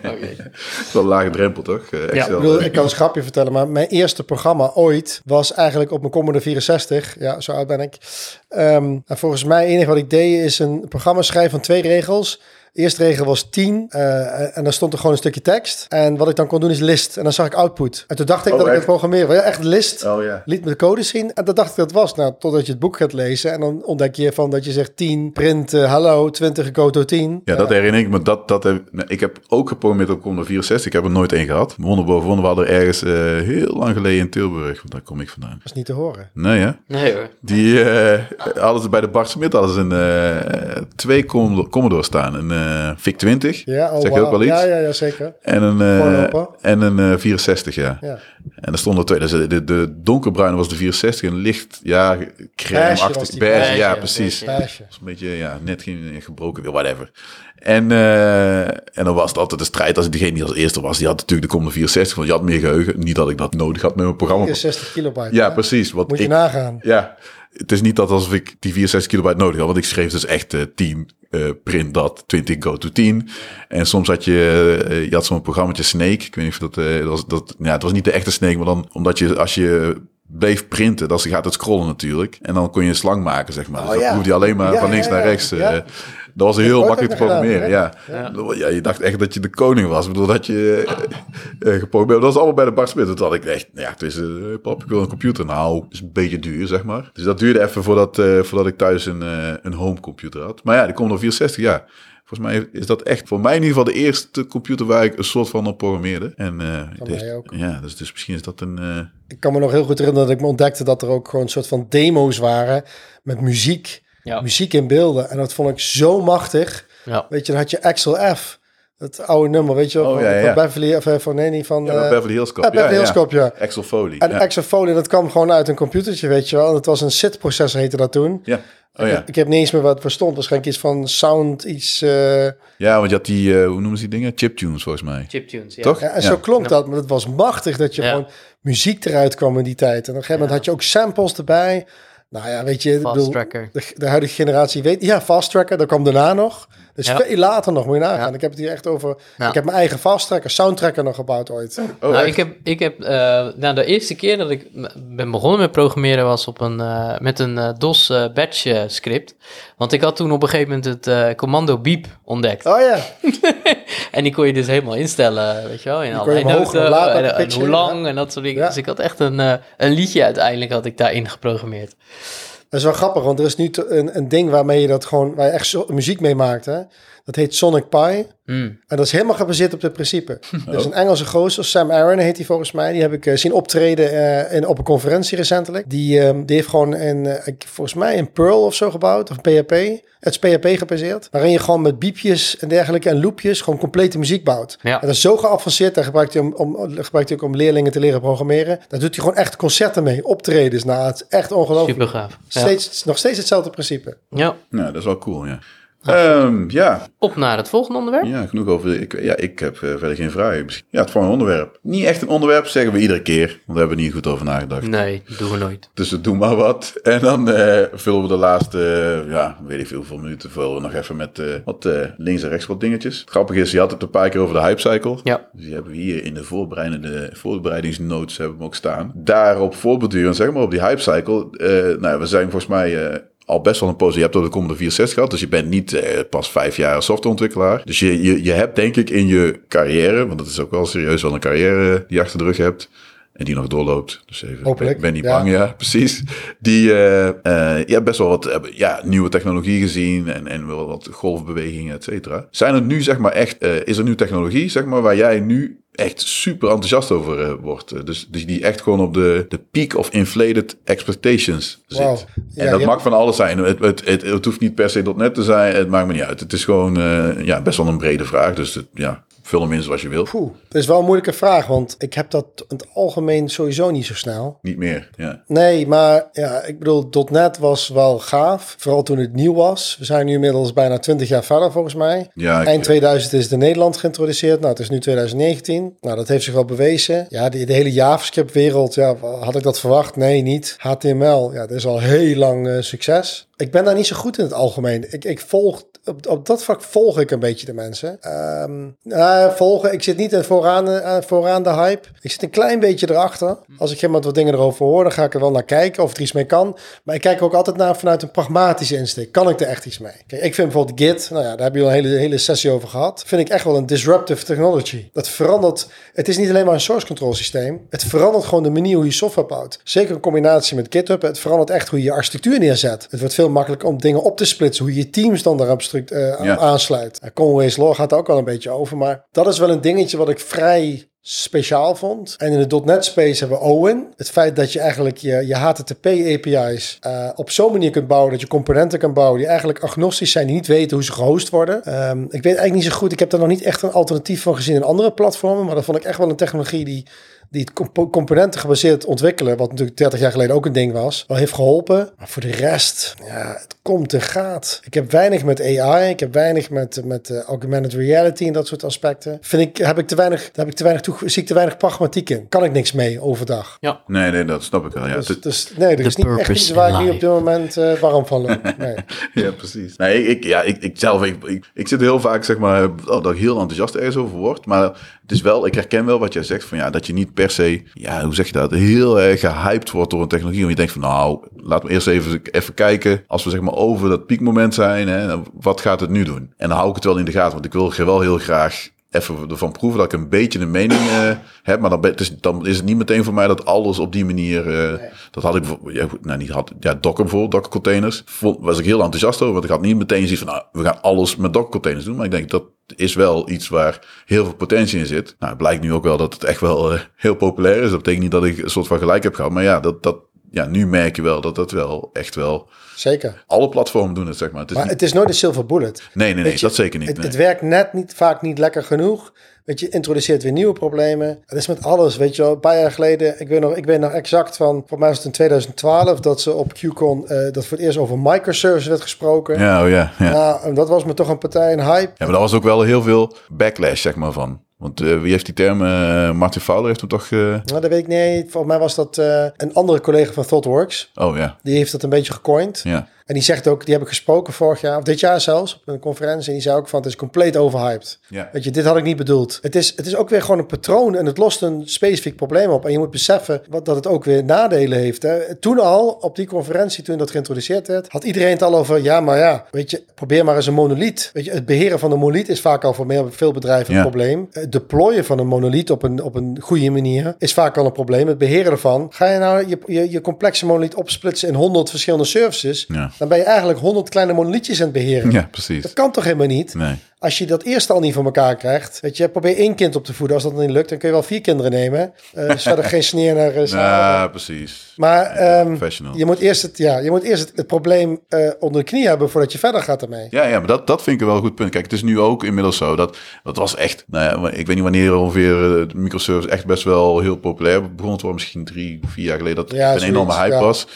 Oké. wel een lage drempel, toch? Eh, Ik, Excel. bedoel, ik kan een grapje vertellen, maar mijn eerste programma ooit was eigenlijk op mijn Commodore 64. Ja, zo oud ben ik. Ehm, en volgens mij, het enige wat ik deed is een programma schrijven van twee regels. De eerste regel was 10 eh, en dan stond er gewoon een stukje tekst. En wat ik dan kon doen is list en dan zag ik output. En toen dacht ik Oh, dat ik het programmeren. Ja, echt list. Oh ja. Liet me de code zien en dat dacht ik dat het was. Nou, totdat je het boek gaat lezen en dan ontdek je van dat je zegt 10, print, eh, hallo, 20 go to 10. Ja, dat herinner ik me. Dat, dat heb, nou, ik heb ook geprogrammeerd op Commodore 64. Ik heb er nooit één gehad. Wonder boven wonder, we hadden er ergens eh, heel lang geleden in Tilburg. Want daar kom ik vandaan. Dat is niet te horen. Nee, hè? Nee hoor. Die eh, hadden ze bij de Bart Smit hadden ze een, twee Commodore, Commodore staan. Een VIC 20 Ja, oh, Zeg je ook wel iets? Ja, ja, ja, zeker. en een, eh, en een eh, 64, ja. Ja. En er stonden er twee. Dus de, de, donkerbruine was de 64 en licht, ja, crème-achtig. Beige, ja, precies. beige, Meisje. Dat is een beetje, ja, net geen gebroken wil, whatever. En, eh, en dan was het altijd de strijd. Als diegene die als eerste was, die had natuurlijk de Commodore 64, want die had meer geheugen. Niet dat ik dat nodig had met mijn programma. 64 kilobyte. Ja, hè? precies. Want Moet je ik, nagaan. ja, het is niet dat alsof ik die 64 kilobyte nodig had, want ik schreef dus echt eh 10 eh, print dat, 20 go to 10. En soms had je, eh, je had zo'n programmaatje Snake. Ik weet niet of dat, dat, was, dat, ja, het was niet de echte Snake, maar dan omdat je, als je bleef printen, dan gaat het scrollen natuurlijk. En dan kon je een slang maken, zeg maar. Dus Oh, dat ja. hoefde je alleen maar Ja, van links ja, naar rechts. Dat was heel makkelijk te programmeren, ja. ja. Ja. Je dacht echt dat je de koning was. Ik bedoel, dat je eh, geprogrammeerd Dat was allemaal bij de Bart Smit. Toen had ik echt, ja, het is, eh, pap, ik wil een computer. Nou, is een beetje duur, zeg maar. Dus dat duurde even voordat, voordat ik thuis een, een home computer had. Maar ja, die Commodore 64, ja. Volgens mij is dat echt voor mij in ieder geval de eerste computer waar ik een soort van op programmeerde. En, dus- ook. Ja, dus, dus misschien is dat een... Ik kan me nog heel goed herinneren dat ik me ontdekte dat er ook gewoon een soort van demo's waren met muziek. Ja. Muziek in beelden. En dat vond ik zo machtig. Ja. Weet je, dan had je Axel F. Het oude nummer, weet je wel. Oh, van, ja, ja. van Beverly, of eh, van, nee, niet van... ja, eh, Beverly Hills Cop. ja, Beverly Hills Cop, ja. Axel Foley. En ja. Axel Foley, dat kwam gewoon uit een computertje, weet je wel. En het was een SID-processor, heette dat toen. ja. Oh ik, ja. ik heb niet eens meer wat verstond. Waarschijnlijk iets van sound, iets... eh, Ja, want je had die, hoe noemen ze die dingen? Chiptunes volgens mij. Chiptunes, ja. Toch? Ja, en Ja. zo klonk dat, maar het was machtig dat je Ja. gewoon muziek eruit kwam in die tijd. En op een gegeven moment had je ook samples erbij. Nou ja, weet je, ik Fast bedoel, Tracker. de, de huidige generatie weet... Ja, Fast Tracker, dat kwam daarna nog. Dus Ja. veel later nog, moet je nagaan. Ja. Ik heb het hier echt over... Ja. Ik heb mijn eigen Fast Tracker, Soundtracker nog gebouwd ooit. Oh, nou, ik heb, ik heb eh, nou, de eerste keer dat ik ben begonnen met programmeren was op een, eh, met een eh, DOS eh, batch script. Want ik had toen op een gegeven moment het eh, commando beep ontdekt. Oh ja, En die kon je dus helemaal instellen, weet je wel. In hem hoger, noten en, hoe lang en dat soort dingen. Ja. Dus ik had echt een, eh, een liedje uiteindelijk had ik daarin geprogrammeerd. dat is wel grappig, want er is nu een, een ding waarmee je dat gewoon... Waar je echt zo- muziek mee maakt, hè. Dat heet Sonic Pi. Hmm. En dat is helemaal gebaseerd op dit principe. Er is een Engelse gozer, Sam Aaron heet hij volgens mij. Die heb ik eh, zien optreden eh, in, op een conferentie recentelijk. Die, ehm, die heeft gewoon in, eh, ik- volgens mij in Perl of zo gebouwd, of PHP. Het is PHP gebaseerd. Waarin je gewoon met biepjes en dergelijke en loopjes gewoon complete muziek bouwt. Ja. En dat is zo geavanceerd. Daar gebruikt hij om, om, gebruikt hij ook om leerlingen te leren programmeren. Daar doet hij gewoon echt concerten mee, optredens. Nou, het is echt ongelooflijk. Super gaaf. Ja. Steeds, Nog steeds hetzelfde principe. ja. Ja, dat is wel cool, ja. Ehm, ja, Op naar het volgende onderwerp. ja, genoeg over. Ik, ja, ik heb eh, verder geen vragen. Misschien- Ja, het volgende onderwerp. Niet echt een onderwerp, zeggen we iedere keer. Want daar hebben we niet goed over nagedacht. Nee, doen we nooit. Dus we doen maar wat. En dan eh, vullen we de laatste, ja, weet ik veel, hoeveel minuten vullen we nog even met eh, wat links en rechts wat dingetjes. Het grappige is, je had het een paar keer over de hypecycle. Ja. Dus die hebben we hier in de voorbereidende voorbereidingsnotes hebben we ook staan. Daarop voortbedurend, zeg maar, op die hypecycle. nou, we zijn volgens mij al best wel een poos. Je hebt ook de Commodore 64 gehad, dus je bent niet eh, pas vijf jaar softwareontwikkelaar. Dus je, je, je hebt denk ik in je carrière, want dat is ook wel serieus wel een carrière die je achter de rug hebt. en die nog doorloopt. Dus even, Hopelijk, ben niet ja. bang, ja, precies. Die eh, eh, ja, best wel wat ja, nieuwe technologie gezien en, en wel wat golfbewegingen, et cetera. Zijn er nu, zeg maar, echt, eh, is er nu technologie, zeg maar, waar jij nu echt super enthousiast over eh, wordt? Eh, Dus, dus die echt gewoon op de, de peak of inflated expectations zit. Wauw. en dat mag van alles zijn. Het, het, het, het hoeft niet per se .net te zijn, het maakt me niet uit. Het is gewoon eh, ja, best wel een brede vraag, dus het, ja, vul hem in zoals je wil. Poeh, dat is wel een moeilijke vraag, want ik heb dat in het algemeen sowieso niet zo snel. Niet meer, ja. Nee, maar ja, ik bedoel, .NET was wel gaaf. Vooral toen het nieuw was. We zijn nu inmiddels bijna 20 jaar verder volgens mij. Ja, Eind 2000 is het in Nederland geïntroduceerd. Nou, het is nu 2019. Nou, dat heeft zich wel bewezen. Ja, de, de hele JavaScript-wereld, ja, had ik dat verwacht? Nee, niet. HTML, ja, dat is al heel lang eh, succes. Ik ben daar niet zo goed in het algemeen. Ik, ik volg, op, op dat vlak volg ik een beetje de mensen. Ehm nou, volgen, ik zit niet in vooraan, eh, vooraan de hype. Ik zit een klein beetje erachter. Als ik iemand wat dingen erover hoor, dan ga ik er wel naar kijken of er iets mee kan. Maar ik kijk ook altijd naar vanuit een pragmatische insteek. Kan ik er echt iets mee? Kijk, ik vind bijvoorbeeld Git, nou ja, daar hebben jullie een hele, hele sessie over gehad. Vind ik echt wel een disruptive technology. Dat verandert, het is niet alleen maar een source control systeem. Het verandert gewoon de manier hoe je software bouwt. Zeker in combinatie met GitHub. Het verandert echt hoe je je architectuur neerzet. Het wordt veel makkelijker om dingen op te splitsen. Hoe je je teams dan daarop struct- eh, Ja. aansluit. Uh, Conway's Law gaat er ook wel een beetje over. Maar dat is wel een dingetje wat ik vrij speciaal vond. En in de .NET space hebben we Owen. Het feit dat je eigenlijk je, je HTTP API's eh, op zo'n manier kunt bouwen dat je componenten kan bouwen die eigenlijk agnostisch zijn, die niet weten hoe ze gehost worden. Ehm, ik weet eigenlijk niet zo goed. Ik heb daar nog niet echt een alternatief van gezien in andere platformen, maar dat vond ik echt wel een technologie die die het compo- componenten gebaseerd ontwikkelen, wat natuurlijk 30 jaar geleden ook een ding was, wel heeft geholpen. Maar voor de rest, ja, het komt en gaat. Ik heb weinig met AI, ik heb weinig met, met eh, augmented reality en dat soort aspecten. Vind ik, heb ik te weinig, heb ik te weinig toe, zie ik te weinig pragmatiek in. Kan ik niks mee overdag. Ja, Nee, nee, dat snap ik wel. Ja, Dus, Het- dus nee, er The is niet echt iets waar ik nu op dit moment eh, warm van loop. Nee. ja precies. Nee, ik, ja, ik, ik zelf, ik, ik, ik zit heel vaak, zeg maar, oh, dat ik heel enthousiast ergens over word. Maar het is wel, ik herken wel wat jij zegt, van ja, dat je niet per se, ja, hoe zeg je dat, heel erg gehyped wordt door een technologie. Want je denkt van, nou, laten we eerst even, even kijken, als we zeg maar over dat piekmoment zijn, hè, wat gaat het nu doen? En dan hou ik het wel in de gaten, want ik wil wel heel graag even ervan proeven dat ik een beetje een mening eh, heb. Maar dan, het is, dan is het niet meteen voor mij dat alles op die manier... eh, Dat had ik bijvoorbeeld... Ja, nou, niet had, ja, Docker bijvoorbeeld, Docker containers. Vond, was ik heel enthousiast over. Want ik had niet meteen zoiets van... Nou, we gaan alles met Docker containers doen. Maar ik denk dat is wel iets waar heel veel potentie in zit. Nou, het blijkt nu ook wel dat het echt wel eh, heel populair is. Dat betekent niet dat ik een soort van gelijk heb gehad. Maar ja, dat, dat, ja nu merk je wel dat dat wel echt wel... Zeker. Alle platformen doen het, zeg maar. Het is Maar niet- het is nooit een silver bullet. nee, nee, nee, je, dat zeker niet. Het, nee. het werkt net niet, vaak niet lekker genoeg. Weet je, introduceert weer nieuwe problemen. Het is met alles, weet je wel. Een paar jaar geleden, ik weet nog, ik weet nog exact van, voor mij was het in 2012, dat ze op QCon, eh, dat voor het eerst over microservices werd gesproken. Ja, oh ja, ja. Nou, dat was me toch een partij, een hype. Ja, maar daar was ook wel heel veel backlash, zeg maar, van. Want eh, wie heeft die term? eh, Martin Fowler heeft hem toch... eh, Nou, dat weet ik niet. Volgens mij was dat een andere collega van ThoughtWorks. Oh ja, Die heeft dat een beetje gecoind. ja. En die zegt ook, die heb ik gesproken vorig jaar, of dit jaar zelfs, op een conferentie. En die zei ook van, het is compleet overhyped. Ja. Weet je, dit had ik niet bedoeld. Het is, het is ook weer gewoon een patroon en het lost een specifiek probleem op. En je moet beseffen wat, dat het ook weer nadelen heeft. Hè. Toen al, op die conferentie, toen dat geïntroduceerd werd, had iedereen het al over, ja, maar ja, weet je, probeer maar eens een monolith. Weet je, het beheren van een monolith is vaak al voor meer, veel bedrijven Ja. een probleem. Het deployen van een monolith op een, op een goede manier is vaak al een probleem. Het beheren ervan. Ga je nou je, je, je complexe monolith opsplitsen in 100 verschillende services, Ja. Dan ben je eigenlijk 100 kleine monolithjes aan het beheren. ja, precies. Dat kan toch helemaal niet? Nee. Als je dat eerst al niet voor elkaar krijgt, weet je, probeer één kind op te voeden. Als dat niet lukt, dan kun je wel vier kinderen nemen. Eh dus verder geen sneer naar uh, Ja, precies. Maar ehm, je moet eerst, het, ja, je moet eerst het, het probleem eh, onder de knie hebben voordat je verder gaat ermee. Ja, ja, maar dat, dat vind ik wel een goed punt. Kijk, het is nu ook inmiddels zo dat dat was echt, nou ja, ik weet niet wanneer ongeveer de microservice echt best wel heel populair begon te worden. Misschien drie, vier jaar geleden dat Ja, een enorme hype ja. was.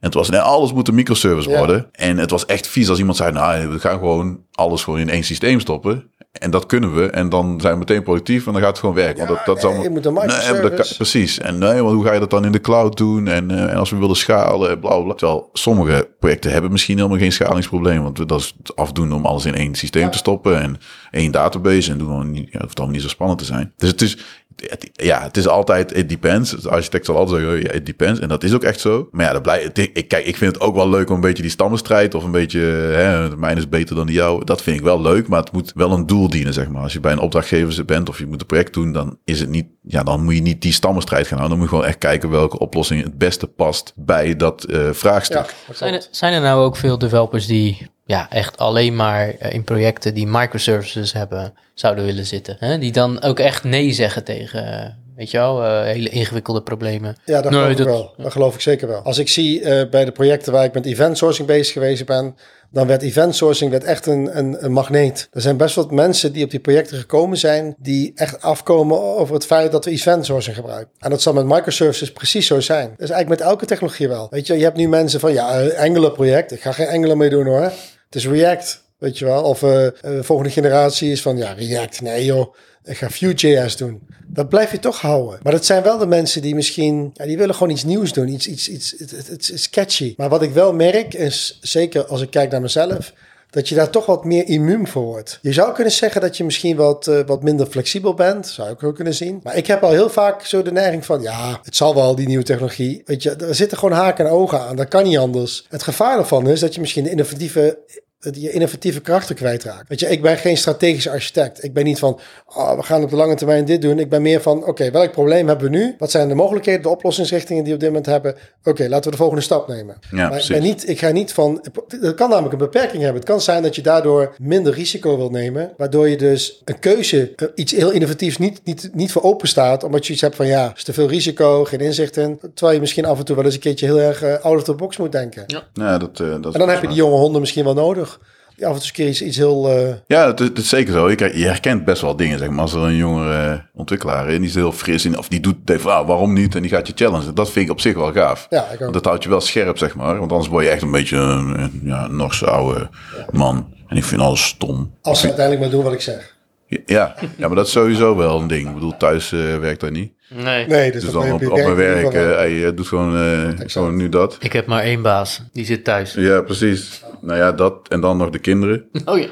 En het was, nee, alles moet een microservice Ja. worden. En het was echt vies als iemand zei, nou, we gaan gewoon alles gewoon in één systeem stoppen. En dat kunnen we. En dan zijn we meteen productief en dan gaat het gewoon werken. Want dat, dat is nee, allemaal... je moet een Nee, dat kan- precies. En nee, maar hoe ga je dat dan in de cloud doen? En, eh, en als we willen schalen, bla bla. Terwijl sommige projecten hebben misschien helemaal geen schalingsprobleem. Want dat is het afdoen om alles in één systeem te stoppen. En één database. En doen we niet, ja, het hoeft allemaal niet zo spannend te zijn. Dus het is, het- ja, het is altijd, it depends. De architect zal altijd zeggen, ja, it depends. En dat is ook echt zo. Maar ja, dat blijft, het- ik, kijk, ik vind het ook wel leuk om een beetje die stammenstrijd of een beetje, hè, mijn is beter dan die jou. Dat vind ik wel leuk, maar het moet wel een doel dienen, zeg maar. Als je bij een opdrachtgever bent of je moet een project doen, dan is het niet, ja, dan moet je niet die stammenstrijd gaan houden. Dan moet je gewoon echt kijken welke oplossing het beste past bij dat eh, vraagstuk. Ja, er, zijn er nou ook veel developers die ja, echt alleen maar eh, in projecten die microservices hebben, zouden willen zitten? Hè? Die dan ook echt nee zeggen tegen, eh, weet je wel, eh, hele ingewikkelde problemen. Ja, dat Nee, geloof ik dat- wel. Dat geloof ik zeker wel. Als ik zie eh, bij de projecten waar ik met event sourcing bezig geweest ben, dan werd event sourcing werd echt een, een, een magneet. Er zijn best wat mensen die op die projecten gekomen zijn, die echt afkomen over het feit dat we event sourcing gebruiken. En dat zal met microservices precies zo zijn. Dat is eigenlijk met elke technologie wel. Weet je, je hebt nu mensen van, ja, Angular project, ik ga geen Angular mee doen hoor. Het is React. Weet je wel, of eh, eh, de volgende generatie is van ja, React, nee joh, ik ga Vue.js doen. Dat blijf je toch houden. Maar dat zijn wel de mensen die misschien, ja, die willen gewoon iets nieuws doen, iets, iets, iets, het, is catchy. Maar wat ik wel merk is, zeker als ik kijk naar mezelf, dat je daar toch wat meer immuun voor wordt. Je zou kunnen zeggen dat je misschien wat, eh, wat minder flexibel bent, zou ik ook kunnen zien. Maar ik heb al heel vaak zo de neiging van, ja, het zal wel die nieuwe technologie. Weet je, er zitten gewoon haken en ogen aan, dat kan niet anders. Het gevaar ervan is dat je misschien de innovatieve je innovatieve krachten kwijtraakt. Weet je, ik ben geen strategische architect. Ik ben niet van, oh, we gaan op de lange termijn dit doen. Ik ben meer van, oké, welk probleem hebben we nu? Wat zijn de mogelijkheden, de oplossingsrichtingen die we op dit moment hebben? Oké, laten we de volgende stap nemen. Ja, maar ik, ben niet, ik ga niet van, het kan namelijk een beperking hebben. Het kan zijn dat je daardoor minder risico wil nemen, waardoor je dus een keuze, eh, iets heel innovatiefs niet, niet, niet voor open staat, omdat je iets hebt van, ja, is te veel risico, geen inzicht in. Terwijl je misschien af en toe wel eens een keertje heel erg eh, out of the box moet denken. Ja, dat, eh, dat En dan heb je die jonge honden misschien wel nodig. Die af en toe eens een keer iets, iets heel... eh, Ja, dat is, dat is zeker zo. Je, je herkent best wel dingen, zeg maar. Als er een jongere ontwikkelaar is, en die is heel fris in, of die doet, denkt van, ah, waarom niet? En die gaat je challengen. Dat vind ik op zich wel gaaf. ja, ik ook. Want dat houdt je wel scherp, zeg maar. Want anders word je echt een beetje een, een, ja, Norse oude man. En ik vind alles stom. Als ze uiteindelijk maar doen wat ik zeg. Ja, ja, maar dat is sowieso wel een ding. Ik bedoel, thuis eh, werkt dat niet. Nee. Nee, dus, Dus dat dan op, mijn werk, geval wel. eh, hey, eh, doe gewoon, eh, gewoon nu dat. Ik heb maar één baas, die zit thuis. Ja, precies. Nou ja, dat. En dan nog de kinderen. Oh ja.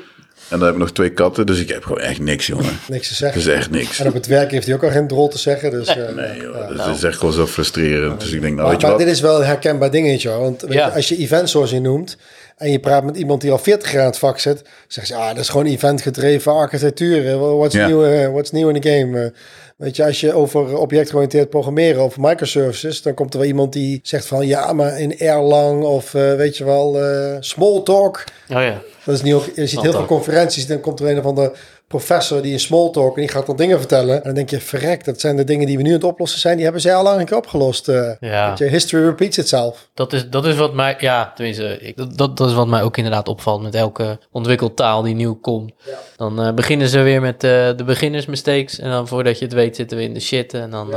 En dan heb ik nog twee katten. Dus ik heb gewoon echt niks, jongen. Niks te zeggen. is echt niks. En op het werk heeft hij ook al geen rol te zeggen. Dus, eh, Nee, joh, ja. dat is echt gewoon zo frustrerend. Dus ik denk, nou, Maar, weet je maar wat? dit is wel een herkenbaar dingetje. hoor. Want Ja. je, als je event sourcing noemt en je praat met iemand die al 40 jaar aan het vak zit, zegt ze, ah, dat is gewoon event gedreven architectuur. What's, Ja. new, eh, what's new in the game? Eh, weet je, als je over objectgeoriënteerd programmeren of microservices, dan komt er wel iemand die zegt van, ja, maar in Erlang of eh, weet je wel, eh Smalltalk. Oh ja. Dat is niet ook, je ziet heel veel conferenties, dan komt er een of andere professor die in Smalltalk en die gaat dan dingen vertellen. En dan denk je, verrek, dat zijn de dingen die we nu aan het oplossen zijn, die hebben zij al lang een keer opgelost. eh. Ja. Je, history repeats itself. Dat is, dat is wat mij, ja, tenminste, ik, dat- dat, is wat mij ook inderdaad opvalt met elke ontwikkeltaal die nieuw komt. Dan eh, beginnen ze weer met eh, de beginners mistakes en dan voordat je het weet zitten we in de shit en dan,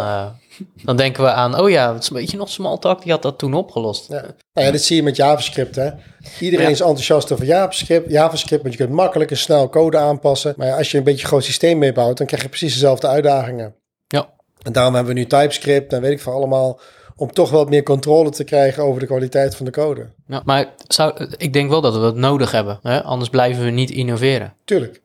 dan denken we aan, oh ja, het weet je nog, Smalltalk, die had dat toen opgelost. Ja. Nou ja, dit zie je met JavaScript. Hè. Iedereen Ja. is enthousiast over JavaScript, JavaScript, want je kunt makkelijk en snel code aanpassen. Maar ja, als je een beetje een groot systeem meebouwt, dan krijg je precies dezelfde uitdagingen. Ja. En daarom hebben we nu TypeScript en weet ik veel allemaal, om toch wat meer controle te krijgen over de kwaliteit van de code. Ja, maar zou, ik denk wel dat we dat nodig hebben, hè? anders blijven we niet innoveren. Tuurlijk.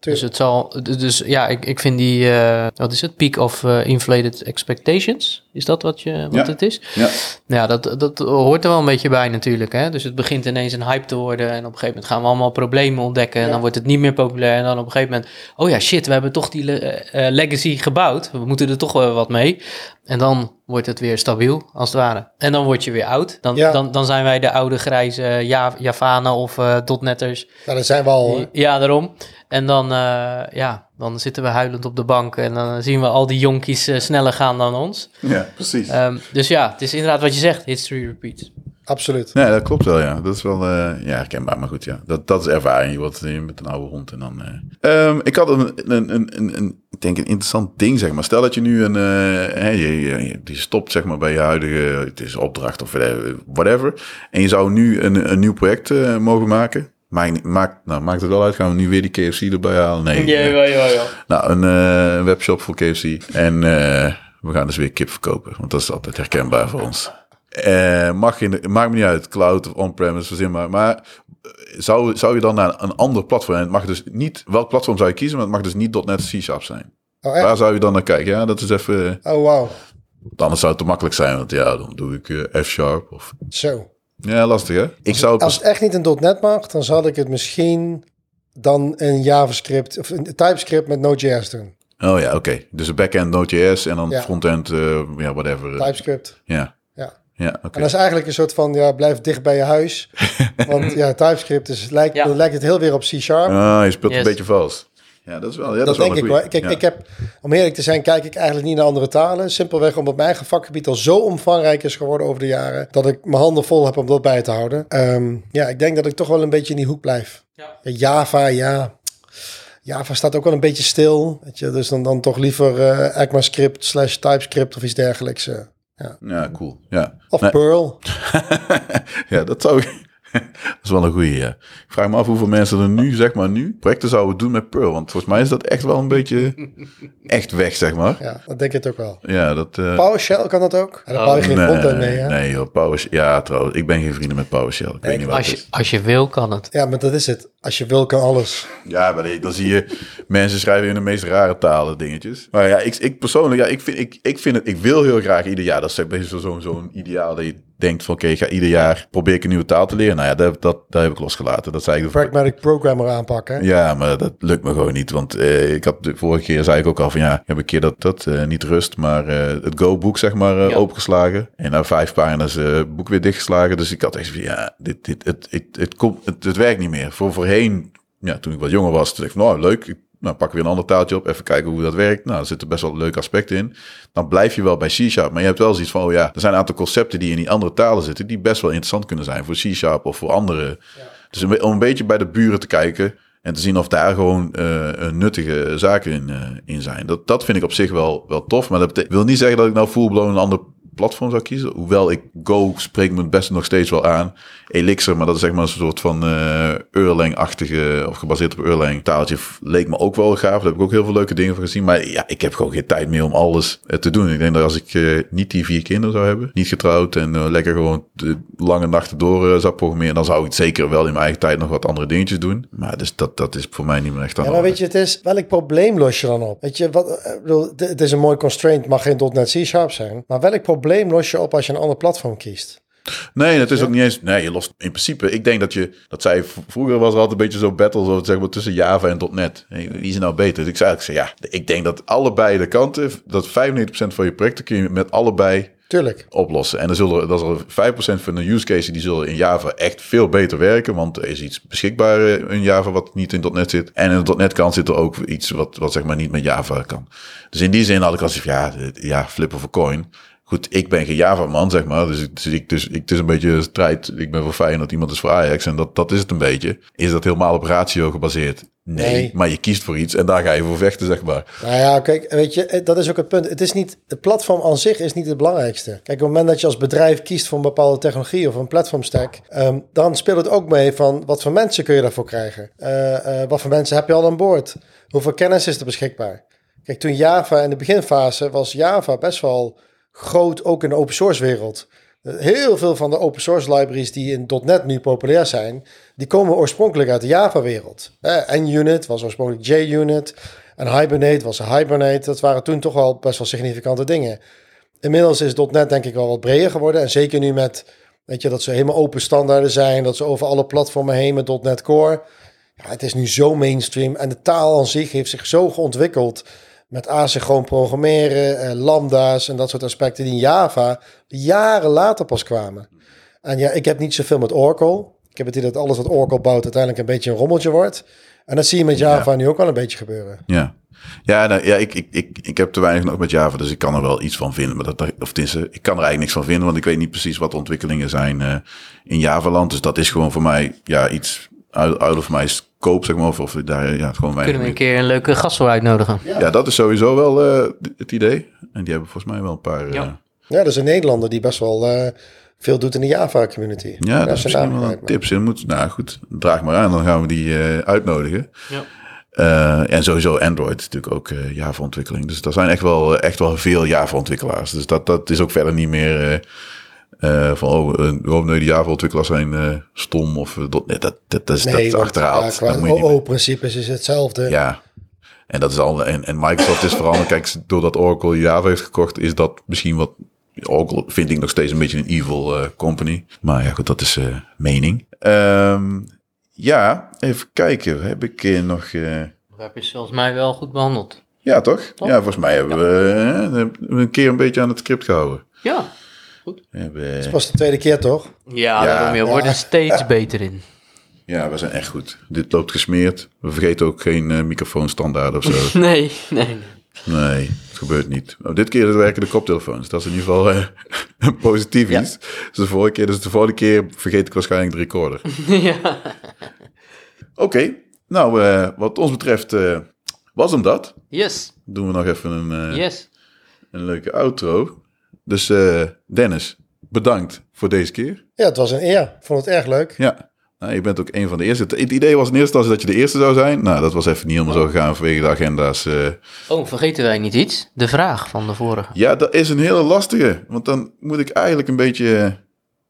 Dus het zal, dus ja, ik, ik vind die, eh, wat is het, peak of eh, inflated expectations, is dat wat, je, wat Ja. het is? Ja. Ja, dat, dat hoort er wel een beetje bij natuurlijk. Hè? Dus het begint ineens een hype te worden. En op een gegeven moment gaan we allemaal problemen ontdekken. En Ja. dan wordt het niet meer populair. En dan op een gegeven moment, oh ja, shit, we hebben toch die le- eh, legacy gebouwd. We moeten er toch wel wat mee. En dan wordt het weer stabiel, als het ware. En dan word je weer oud. Dan, Ja. dan, dan zijn wij de oude grijze Ja- Javanen of eh dotnetters. Nou, dat zijn we al. Ja, daarom. En dan, eh, ja, dan zitten we huilend op de bank. En dan zien we al die jonkies eh, sneller gaan dan ons. Ja, precies. Ehm, dus ja, het is inderdaad wat je zegt. History repeats. Absoluut. Nee, dat klopt wel, ja. Dat is wel eh, ja, herkenbaar, maar goed, ja. Dat, dat is ervaring. Je wordt eh, met een oude hond en dan... eh. Ehm, ik had een, een, een, een, een, ik denk een interessant ding, zeg maar. Stel dat je nu een... eh, hè, je, je, je stopt, zeg maar, bij je huidige... Het is opdracht of whatever. whatever en je zou nu een, een nieuw project eh, mogen maken. Maakt, maakt, nou, maakt het wel uit. Gaan we nu weer die KFC erbij halen? Nee. eh, ja, ja, ja. nou, een eh, webshop voor KFC. En eh, we gaan dus weer kip verkopen. Want dat is altijd herkenbaar voor ons. Eh, mag de, maakt me niet uit, cloud of on-premise, verzin maar. Maar eh, zou, zou je dan naar een ander platform... En het mag dus niet... Welk platform zou je kiezen? Maar het mag dus niet .NET C-Sharp zijn. Oh, echt? Waar zou je dan naar kijken? Ja, dat is even... Oh, wauw. Anders zou het te makkelijk zijn, want ja, dan doe ik eh, F-sharp of... Zo. Ja, lastig hè? Ik zou het... Als het echt niet in .NET mag, dan zal ik het misschien dan in JavaScript of in TypeScript met Node.js doen. Oh ja, oké. Dus een backend Node.js en dan Ja. frontend, ja, whatever. TypeScript. Ja, Ja. En dat is eigenlijk een soort van, ja, blijf dicht bij je huis. Want ja, TypeScript is, lijkt, Ja. dan lijkt het heel weer op C-Sharp. Ah, je speelt Yes. een beetje vals. Ja, dat is wel, ja, dat dat is wel denk ik wel. Kijk, Ja. ik heb, om eerlijk te zijn, kijk ik eigenlijk niet naar andere talen. Simpelweg omdat mijn eigen vakgebied al zo omvangrijk is geworden over de jaren. Dat ik mijn handen vol heb om dat bij te houden. Ehm, ja, ik denk dat ik toch wel een beetje in die hoek blijf. Ja. Ja, Java, ja. Java staat ook wel een beetje stil. Weet je? Dus dan, dan toch liever eh ECMAScript slash TypeScript of iets dergelijks. eh. Ja, cool. Ja. Of Nee, Perl. ja, dat zou dat is wel een goeie, ja. Ik vraag me af hoeveel mensen er nu, zeg maar nu, projecten zouden doen met Perl. Want volgens mij is dat echt wel een beetje echt weg, zeg maar. Ja, dat denk ik het ook wel. Ja, dat... eh, PowerShell kan dat ook? Ja, daar bouw je geen frontend mee, hè? nee joh, PowerShell. Ja, trouwens, ik ben geen vrienden met PowerShell. Ik weet niet wat Als het je, als je wil, kan het. Ja, maar dat is het. Als je wil, kan alles. Ja, maar dan zie je mensen schrijven in de meest rare talen dingetjes. Maar ja, ik, ik persoonlijk, ja, ik vind, ik, ik vind het, ik wil heel graag ieder jaar, dat is zo'n zo'n ideaal dat je denkt van oké, ik ga ieder jaar probeer ik een nieuwe taal te leren. Nou ja, dat, dat, dat heb ik losgelaten. Dat zei ik de Pragmatic Programmer aanpakken. Ja, maar dat lukt me gewoon niet. Want eh, ik had de vorige keer zei ik ook al van ja, ik heb een keer dat, dat eh, niet rust, maar eh, het Go-boek zeg maar Ja. opengeslagen. En na vijf pagina's eh boek weer dichtgeslagen. Dus ik had echt van ja, dit, dit, het, het, het, komt, het, het werkt niet meer. Voor voorheen, ja, toen ik wat jonger was, toen dacht ik van nou leuk, ik, nou pak weer een ander taaltje op, even kijken hoe dat werkt. Nou, er zitten best wel leuke aspecten in. Dan blijf je wel bij C-Sharp, maar je hebt wel zoiets van, oh ja, er zijn een aantal concepten die in die andere talen zitten, die best wel interessant kunnen zijn voor C-Sharp of voor andere. Dus om een beetje bij de buren te kijken en te zien of daar gewoon eh, nuttige zaken in, eh, in zijn. Dat, dat vind ik op zich wel, wel tof, maar dat wil niet zeggen dat ik nou full-blown een ander platform zou kiezen. Hoewel ik Go spreekt me het beste nog steeds wel aan. Elixir, maar dat is zeg maar een soort van eh Erlang-achtige, of gebaseerd op Erlang taaltje, leek me ook wel gaaf. Daar heb ik ook heel veel leuke dingen van gezien. Maar ja, ik heb gewoon geen tijd meer om alles eh, te doen. Ik denk dat als ik eh, niet die vier kinderen zou hebben, niet getrouwd en lekker gewoon de lange nachten door zou programmeren, dan zou ik zeker wel in mijn eigen tijd nog wat andere dingetjes doen. Maar dus dat, dat is voor mij niet meer echt aan Ja, maar weet je, het is welk probleem los je dan op? Weet je, wat, bedoel, het- het is een mooi constraint, mag geen .NET C-sharp zijn. Maar welk probleem los je op als je een ander platform kiest? Nee, het is ook niet eens. Nee, je lost in principe. Ik denk dat je. Dat zei v- vroeger was er altijd een beetje zo battles over zeg maar, tussen Java en .NET. Wie is nou beter? Dus ik zei eigenlijk, ja, ik denk dat allebei de kanten, dat 95% van je projecten kun je met allebei Tuurlijk. oplossen. En dan zullen dat is al 5% van de use cases die zullen in Java echt veel beter werken, want er is iets beschikbaar eh, in Java wat niet in .NET zit. En in .NET kant zit er ook iets wat, wat zeg maar niet met Java kan. Dus in die zin had ik als ja, eh, ja, flip of a coin. Goed, ik ben geen Java-man, zeg maar. Dus, ik- dus, ik, dus ik, het is een beetje strijd. Ik ben voor Feyenoord, iemand is voor Ajax. En dat, dat is het een beetje. Is dat helemaal op ratio gebaseerd? Nee, Nee. Maar je kiest voor iets en daar ga je voor vechten, zeg maar. Nou ja, kijk, weet je, eh, dat is ook het punt. Het is niet, de platform aan zich is niet het belangrijkste. Kijk, op het moment dat je als bedrijf kiest voor een bepaalde technologie of een platformstack, ehm, dan speelt het ook mee van wat voor mensen kun je daarvoor krijgen? Eh, eh, wat voor mensen heb je al aan boord? Hoeveel kennis is er beschikbaar? Kijk, toen Java in de beginfase was Java best wel groot, ook in de open source wereld. Heel veel van de open source libraries die in .NET nu populair zijn, die komen oorspronkelijk uit de Java-wereld. Eh, NUnit was oorspronkelijk JUnit en Hibernate was Hibernate. Dat waren toen toch wel best wel significante dingen. Inmiddels is .NET denk ik wel wat breder geworden. En zeker nu met, weet je, dat ze helemaal open standaarden zijn. Dat ze over alle platformen heen met .NET Core. Ja, het is nu zo mainstream. En de taal aan zich heeft zich zo geontwikkeld. Met asynchroon programmeren, eh, lambda's en dat soort aspecten die in Java jaren later pas kwamen. En ja, ik heb niet zoveel met Oracle. Ik heb het idee dat alles wat Oracle bouwt uiteindelijk een beetje een rommeltje wordt. En dat zie je met Java nu ook wel een beetje gebeuren. Ja. Ja, nou, ja ik, ik, ik, ik heb te weinig nog met Java, dus ik kan er wel iets van vinden. Maar dat, of eh, ik kan er eigenlijk niks van vinden, want ik weet niet precies wat de ontwikkelingen zijn eh, in Java-land. Dus dat is gewoon voor mij ja, iets uit, uit of mijn scope, zeg maar. Of, of daar ja, gewoon Kunnen we een mee- keer een leuke gast voor uitnodigen? Ja, dat is sowieso wel eh, het idee. En die hebben volgens mij wel een paar... eh, Ja. Ja, dat is een Nederlander die best wel eh, veel doet in de Java-community. Ja, dat is wel een tips. En moet, nou goed, draag maar aan, dan gaan we die eh, uitnodigen. Ja. Eh, en sowieso Android natuurlijk ook Java-ontwikkeling. Dus er zijn echt wel, echt wel veel Java-ontwikkelaars. Dus dat, dat is ook verder niet meer eh, eh, van, oh, eh, oh nee, de Java-ontwikkelaars zijn eh, stom of eh, dat, nee, dat, dat, dat is, dat is want, achterhaald. ja, qua dat niet meer- OO-principes is hetzelfde. ja. En dat is al. En, en Microsoft is veranderd. Kijk, doordat Oracle Java heeft gekocht, is dat misschien wat. Oracle vind ik nog steeds een beetje een evil eh, company. Maar ja, goed, dat is eh, mening. Ehm, ja, even kijken. Heb ik eh, nog. eh, Dat heb je volgens mij wel goed behandeld. ja, toch? Toch? Ja, volgens mij hebben we, eh, hebben we een keer een beetje aan het script gehouden. Ja. Hebben, Het was de tweede keer, toch? Ja, Ja. je wordt er steeds beter in. ja, we zijn echt goed. Dit loopt gesmeerd. We vergeten ook geen eh, microfoonstandaard of zo. Nee, nee, nee. Het gebeurt niet. Oh, dit keer werken de koptelefoons. Dat is in ieder geval eh, een positief Ja. iets. Dus de vorige keer, dus de volgende keer vergeet ik waarschijnlijk de recorder. ja. Oké, nou eh, wat ons betreft eh, was hem dat. Yes, Doen we nog even een, eh, yes. een leuke outro. Dus eh, Dennis, bedankt voor deze keer. Ja, het was een eer. Ik vond het erg leuk. Ja, nou, je bent ook een van de eerste. Het idee was in eerste instantie dat je de eerste zou zijn. Nou, dat was even niet helemaal zo gegaan vanwege de agenda's. eh. Oh, vergeten wij niet iets? De vraag van de vorige. Ja, dat is een hele lastige. Want dan moet ik eigenlijk een beetje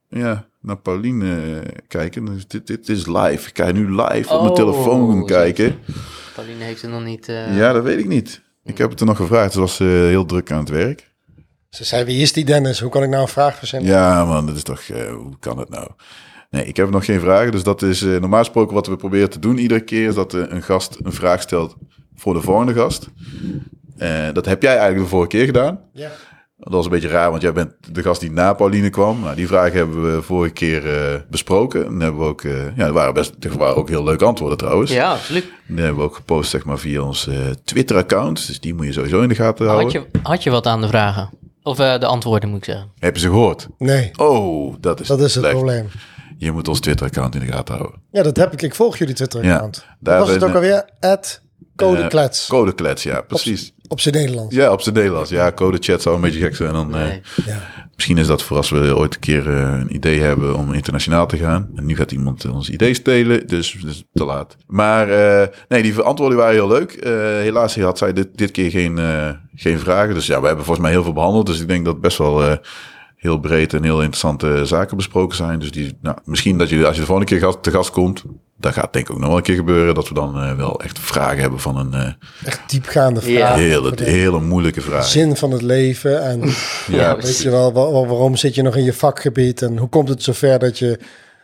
eh, ja, naar Pauline kijken. Dus dit, dit is live. Ik ga nu live op mijn Oh, telefoon kijken. Pauline heeft het nog niet... eh, Ja, dat weet ik niet. Ik heb het er nog gevraagd. Ze was eh, heel druk aan het werk. Ze zei, wie is die Dennis? Hoe kan ik nou een vraag verzinnen? Ja, man, dat is toch... eh, hoe kan het nou? Nee, ik heb nog geen vragen. Dus dat is eh, normaal gesproken wat we proberen te doen iedere keer... is dat eh, een gast een vraag stelt voor de volgende gast. Eh, dat heb jij eigenlijk de vorige keer gedaan. Ja. Dat was een beetje raar, want jij bent de gast die na Pauline kwam. Nou, die vragen hebben we vorige keer eh, besproken. En hebben we ook, eh, ja, er waren best, er waren ook heel leuke antwoorden trouwens. Ja, absoluut. Die hebben we ook gepost, zeg maar, via ons eh, Twitter-account. Dus die moet je sowieso in de gaten houden. Had je, had je wat aan de vragen? Of eh, de antwoorden, moet ik zeggen. Heb je ze gehoord? Nee, Oh, dat is, dat is het slecht. probleem. Je moet ons Twitter-account in de gaten houden. Ja, dat heb ik. Ik volg jullie Twitter-account. Ja, Daar was het ook alweer? At Codeklets. Eh, Codeklets, ja, precies. op zijn Nederlands. Ja, op zijn Nederlands. Ja, codechat zou een beetje gek zijn. Dan, eh. Ja. Misschien is dat voor als we ooit een keer eh, een idee hebben om internationaal te gaan. En nu gaat iemand ons idee stelen, dus, dus te laat. Maar eh, nee, die antwoorden waren heel leuk. Eh, helaas had zij dit, dit keer geen, eh, geen vragen. Dus ja, we hebben volgens mij heel veel behandeld. Dus ik denk dat best wel eh, heel breed en heel interessante zaken besproken zijn. Dus die, nou, misschien dat je als je de volgende keer gast, te gast komt, dat gaat denk ik ook nog wel een keer gebeuren. Dat we dan eh, wel echt vragen hebben van een eh, Echt diepgaande Ja. vraag. hele, hele moeilijke vraag. Zin van het leven. En Ja, weet je wel, wa- wa- waarom zit je nog in je vakgebied? En hoe komt het zover dat je,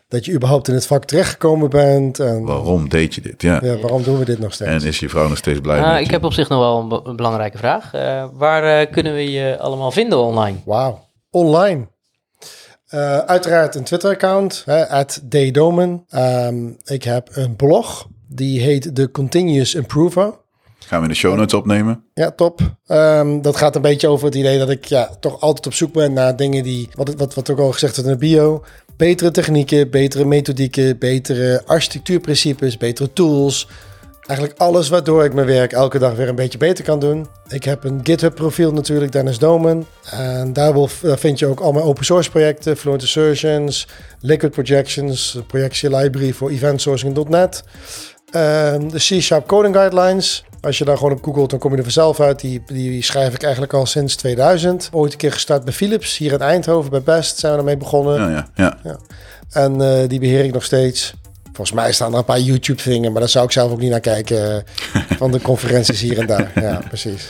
dat je überhaupt in het vak terechtgekomen bent? En waarom deed je dit? Ja. ja, waarom doen we dit nog En steeds? is je vrouw nog steeds blij met ik je? heb op zich nog wel een, be- een belangrijke vraag. Eh, waar kunnen we je allemaal vinden online? Wauw. Online. Eh, uiteraard een Twitter-account, at ddomen. Ehm, ik heb een blog, die heet The Continuous Improver. Gaan we in de show notes opnemen? Ja, top. Ehm, dat gaat een beetje over het idee dat ik ja, toch altijd op zoek ben naar dingen die, wat, wat, wat ook al gezegd werd in de bio, betere technieken, betere methodieken, betere architectuurprincipes, betere tools. Eigenlijk alles waardoor ik mijn werk elke dag weer een beetje beter kan doen. Ik heb een GitHub profiel natuurlijk, Dennis Domen. En daar, vind je ook al mijn open source projecten, Fluent Assertions, Liquid Projections, projectie library voor eventsourcing.net. Ehm, de C-Sharp Coding Guidelines. Als je daar gewoon op googelt, dan kom je er vanzelf uit. Die, die schrijf ik eigenlijk al sinds 2000. Ooit een keer gestart bij Philips, hier in Eindhoven, bij Best zijn we ermee begonnen. Ja, ja, ja. En eh, die beheer ik nog steeds. Volgens mij staan er een paar YouTube-dingen, maar daar zou ik zelf ook niet naar kijken. eh, van de conferenties hier en daar. Ja, precies.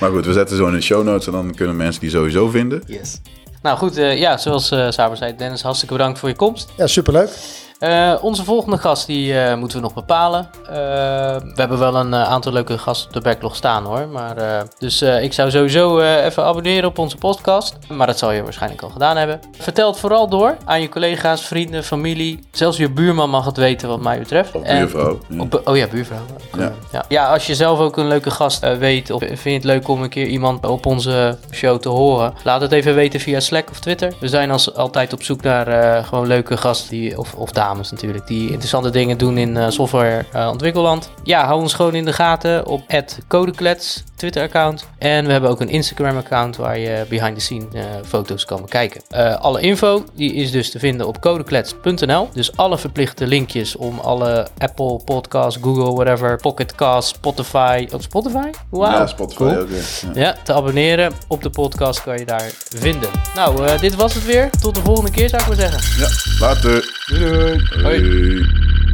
Maar goed, we zetten zo in de show notes en dan kunnen mensen die sowieso vinden. Yes. Nou goed, eh, ja, zoals eh Saber zei, Dennis, hartstikke bedankt voor je komst. Ja, superleuk. Eh, onze volgende gast die eh, moeten we nog bepalen. Eh, we hebben wel een aantal leuke gasten op de backlog staan hoor. Maar, dus ik zou sowieso even abonneren op onze podcast. Maar dat zal je waarschijnlijk al gedaan hebben. Vertel het vooral door aan je collega's, vrienden, familie. Zelfs je buurman mag het weten wat mij betreft. Of buurvrouw. Op, oh ja, buurvrouw. Ja. Ja. ja, als je zelf ook een leuke gast weet of vind je het leuk om een keer iemand op onze show te horen, laat het even weten via Slack of Twitter. We zijn als altijd op zoek naar gewoon leuke gasten die, of, of dames natuurlijk, die interessante dingen doen in eh, software eh, ontwikkelland. Ja, hou ons gewoon in de gaten op @codeklets Twitter account en we hebben ook een Instagram account waar je behind the scene eh, foto's kan bekijken. Eh, alle info die is dus te vinden op codeklets.nl. Dus alle verplichte linkjes om alle Apple Podcasts, Google, whatever, Pocket Cast, Spotify, op Spotify? Wauw. Ja, Spotify Cool. ook. Ja. Ja. Ja, te abonneren op de podcast kan je daar vinden. Nou, eh, dit was het weer. Tot de volgende keer zou ik maar zeggen. ja, later. Doei doei. Hoi.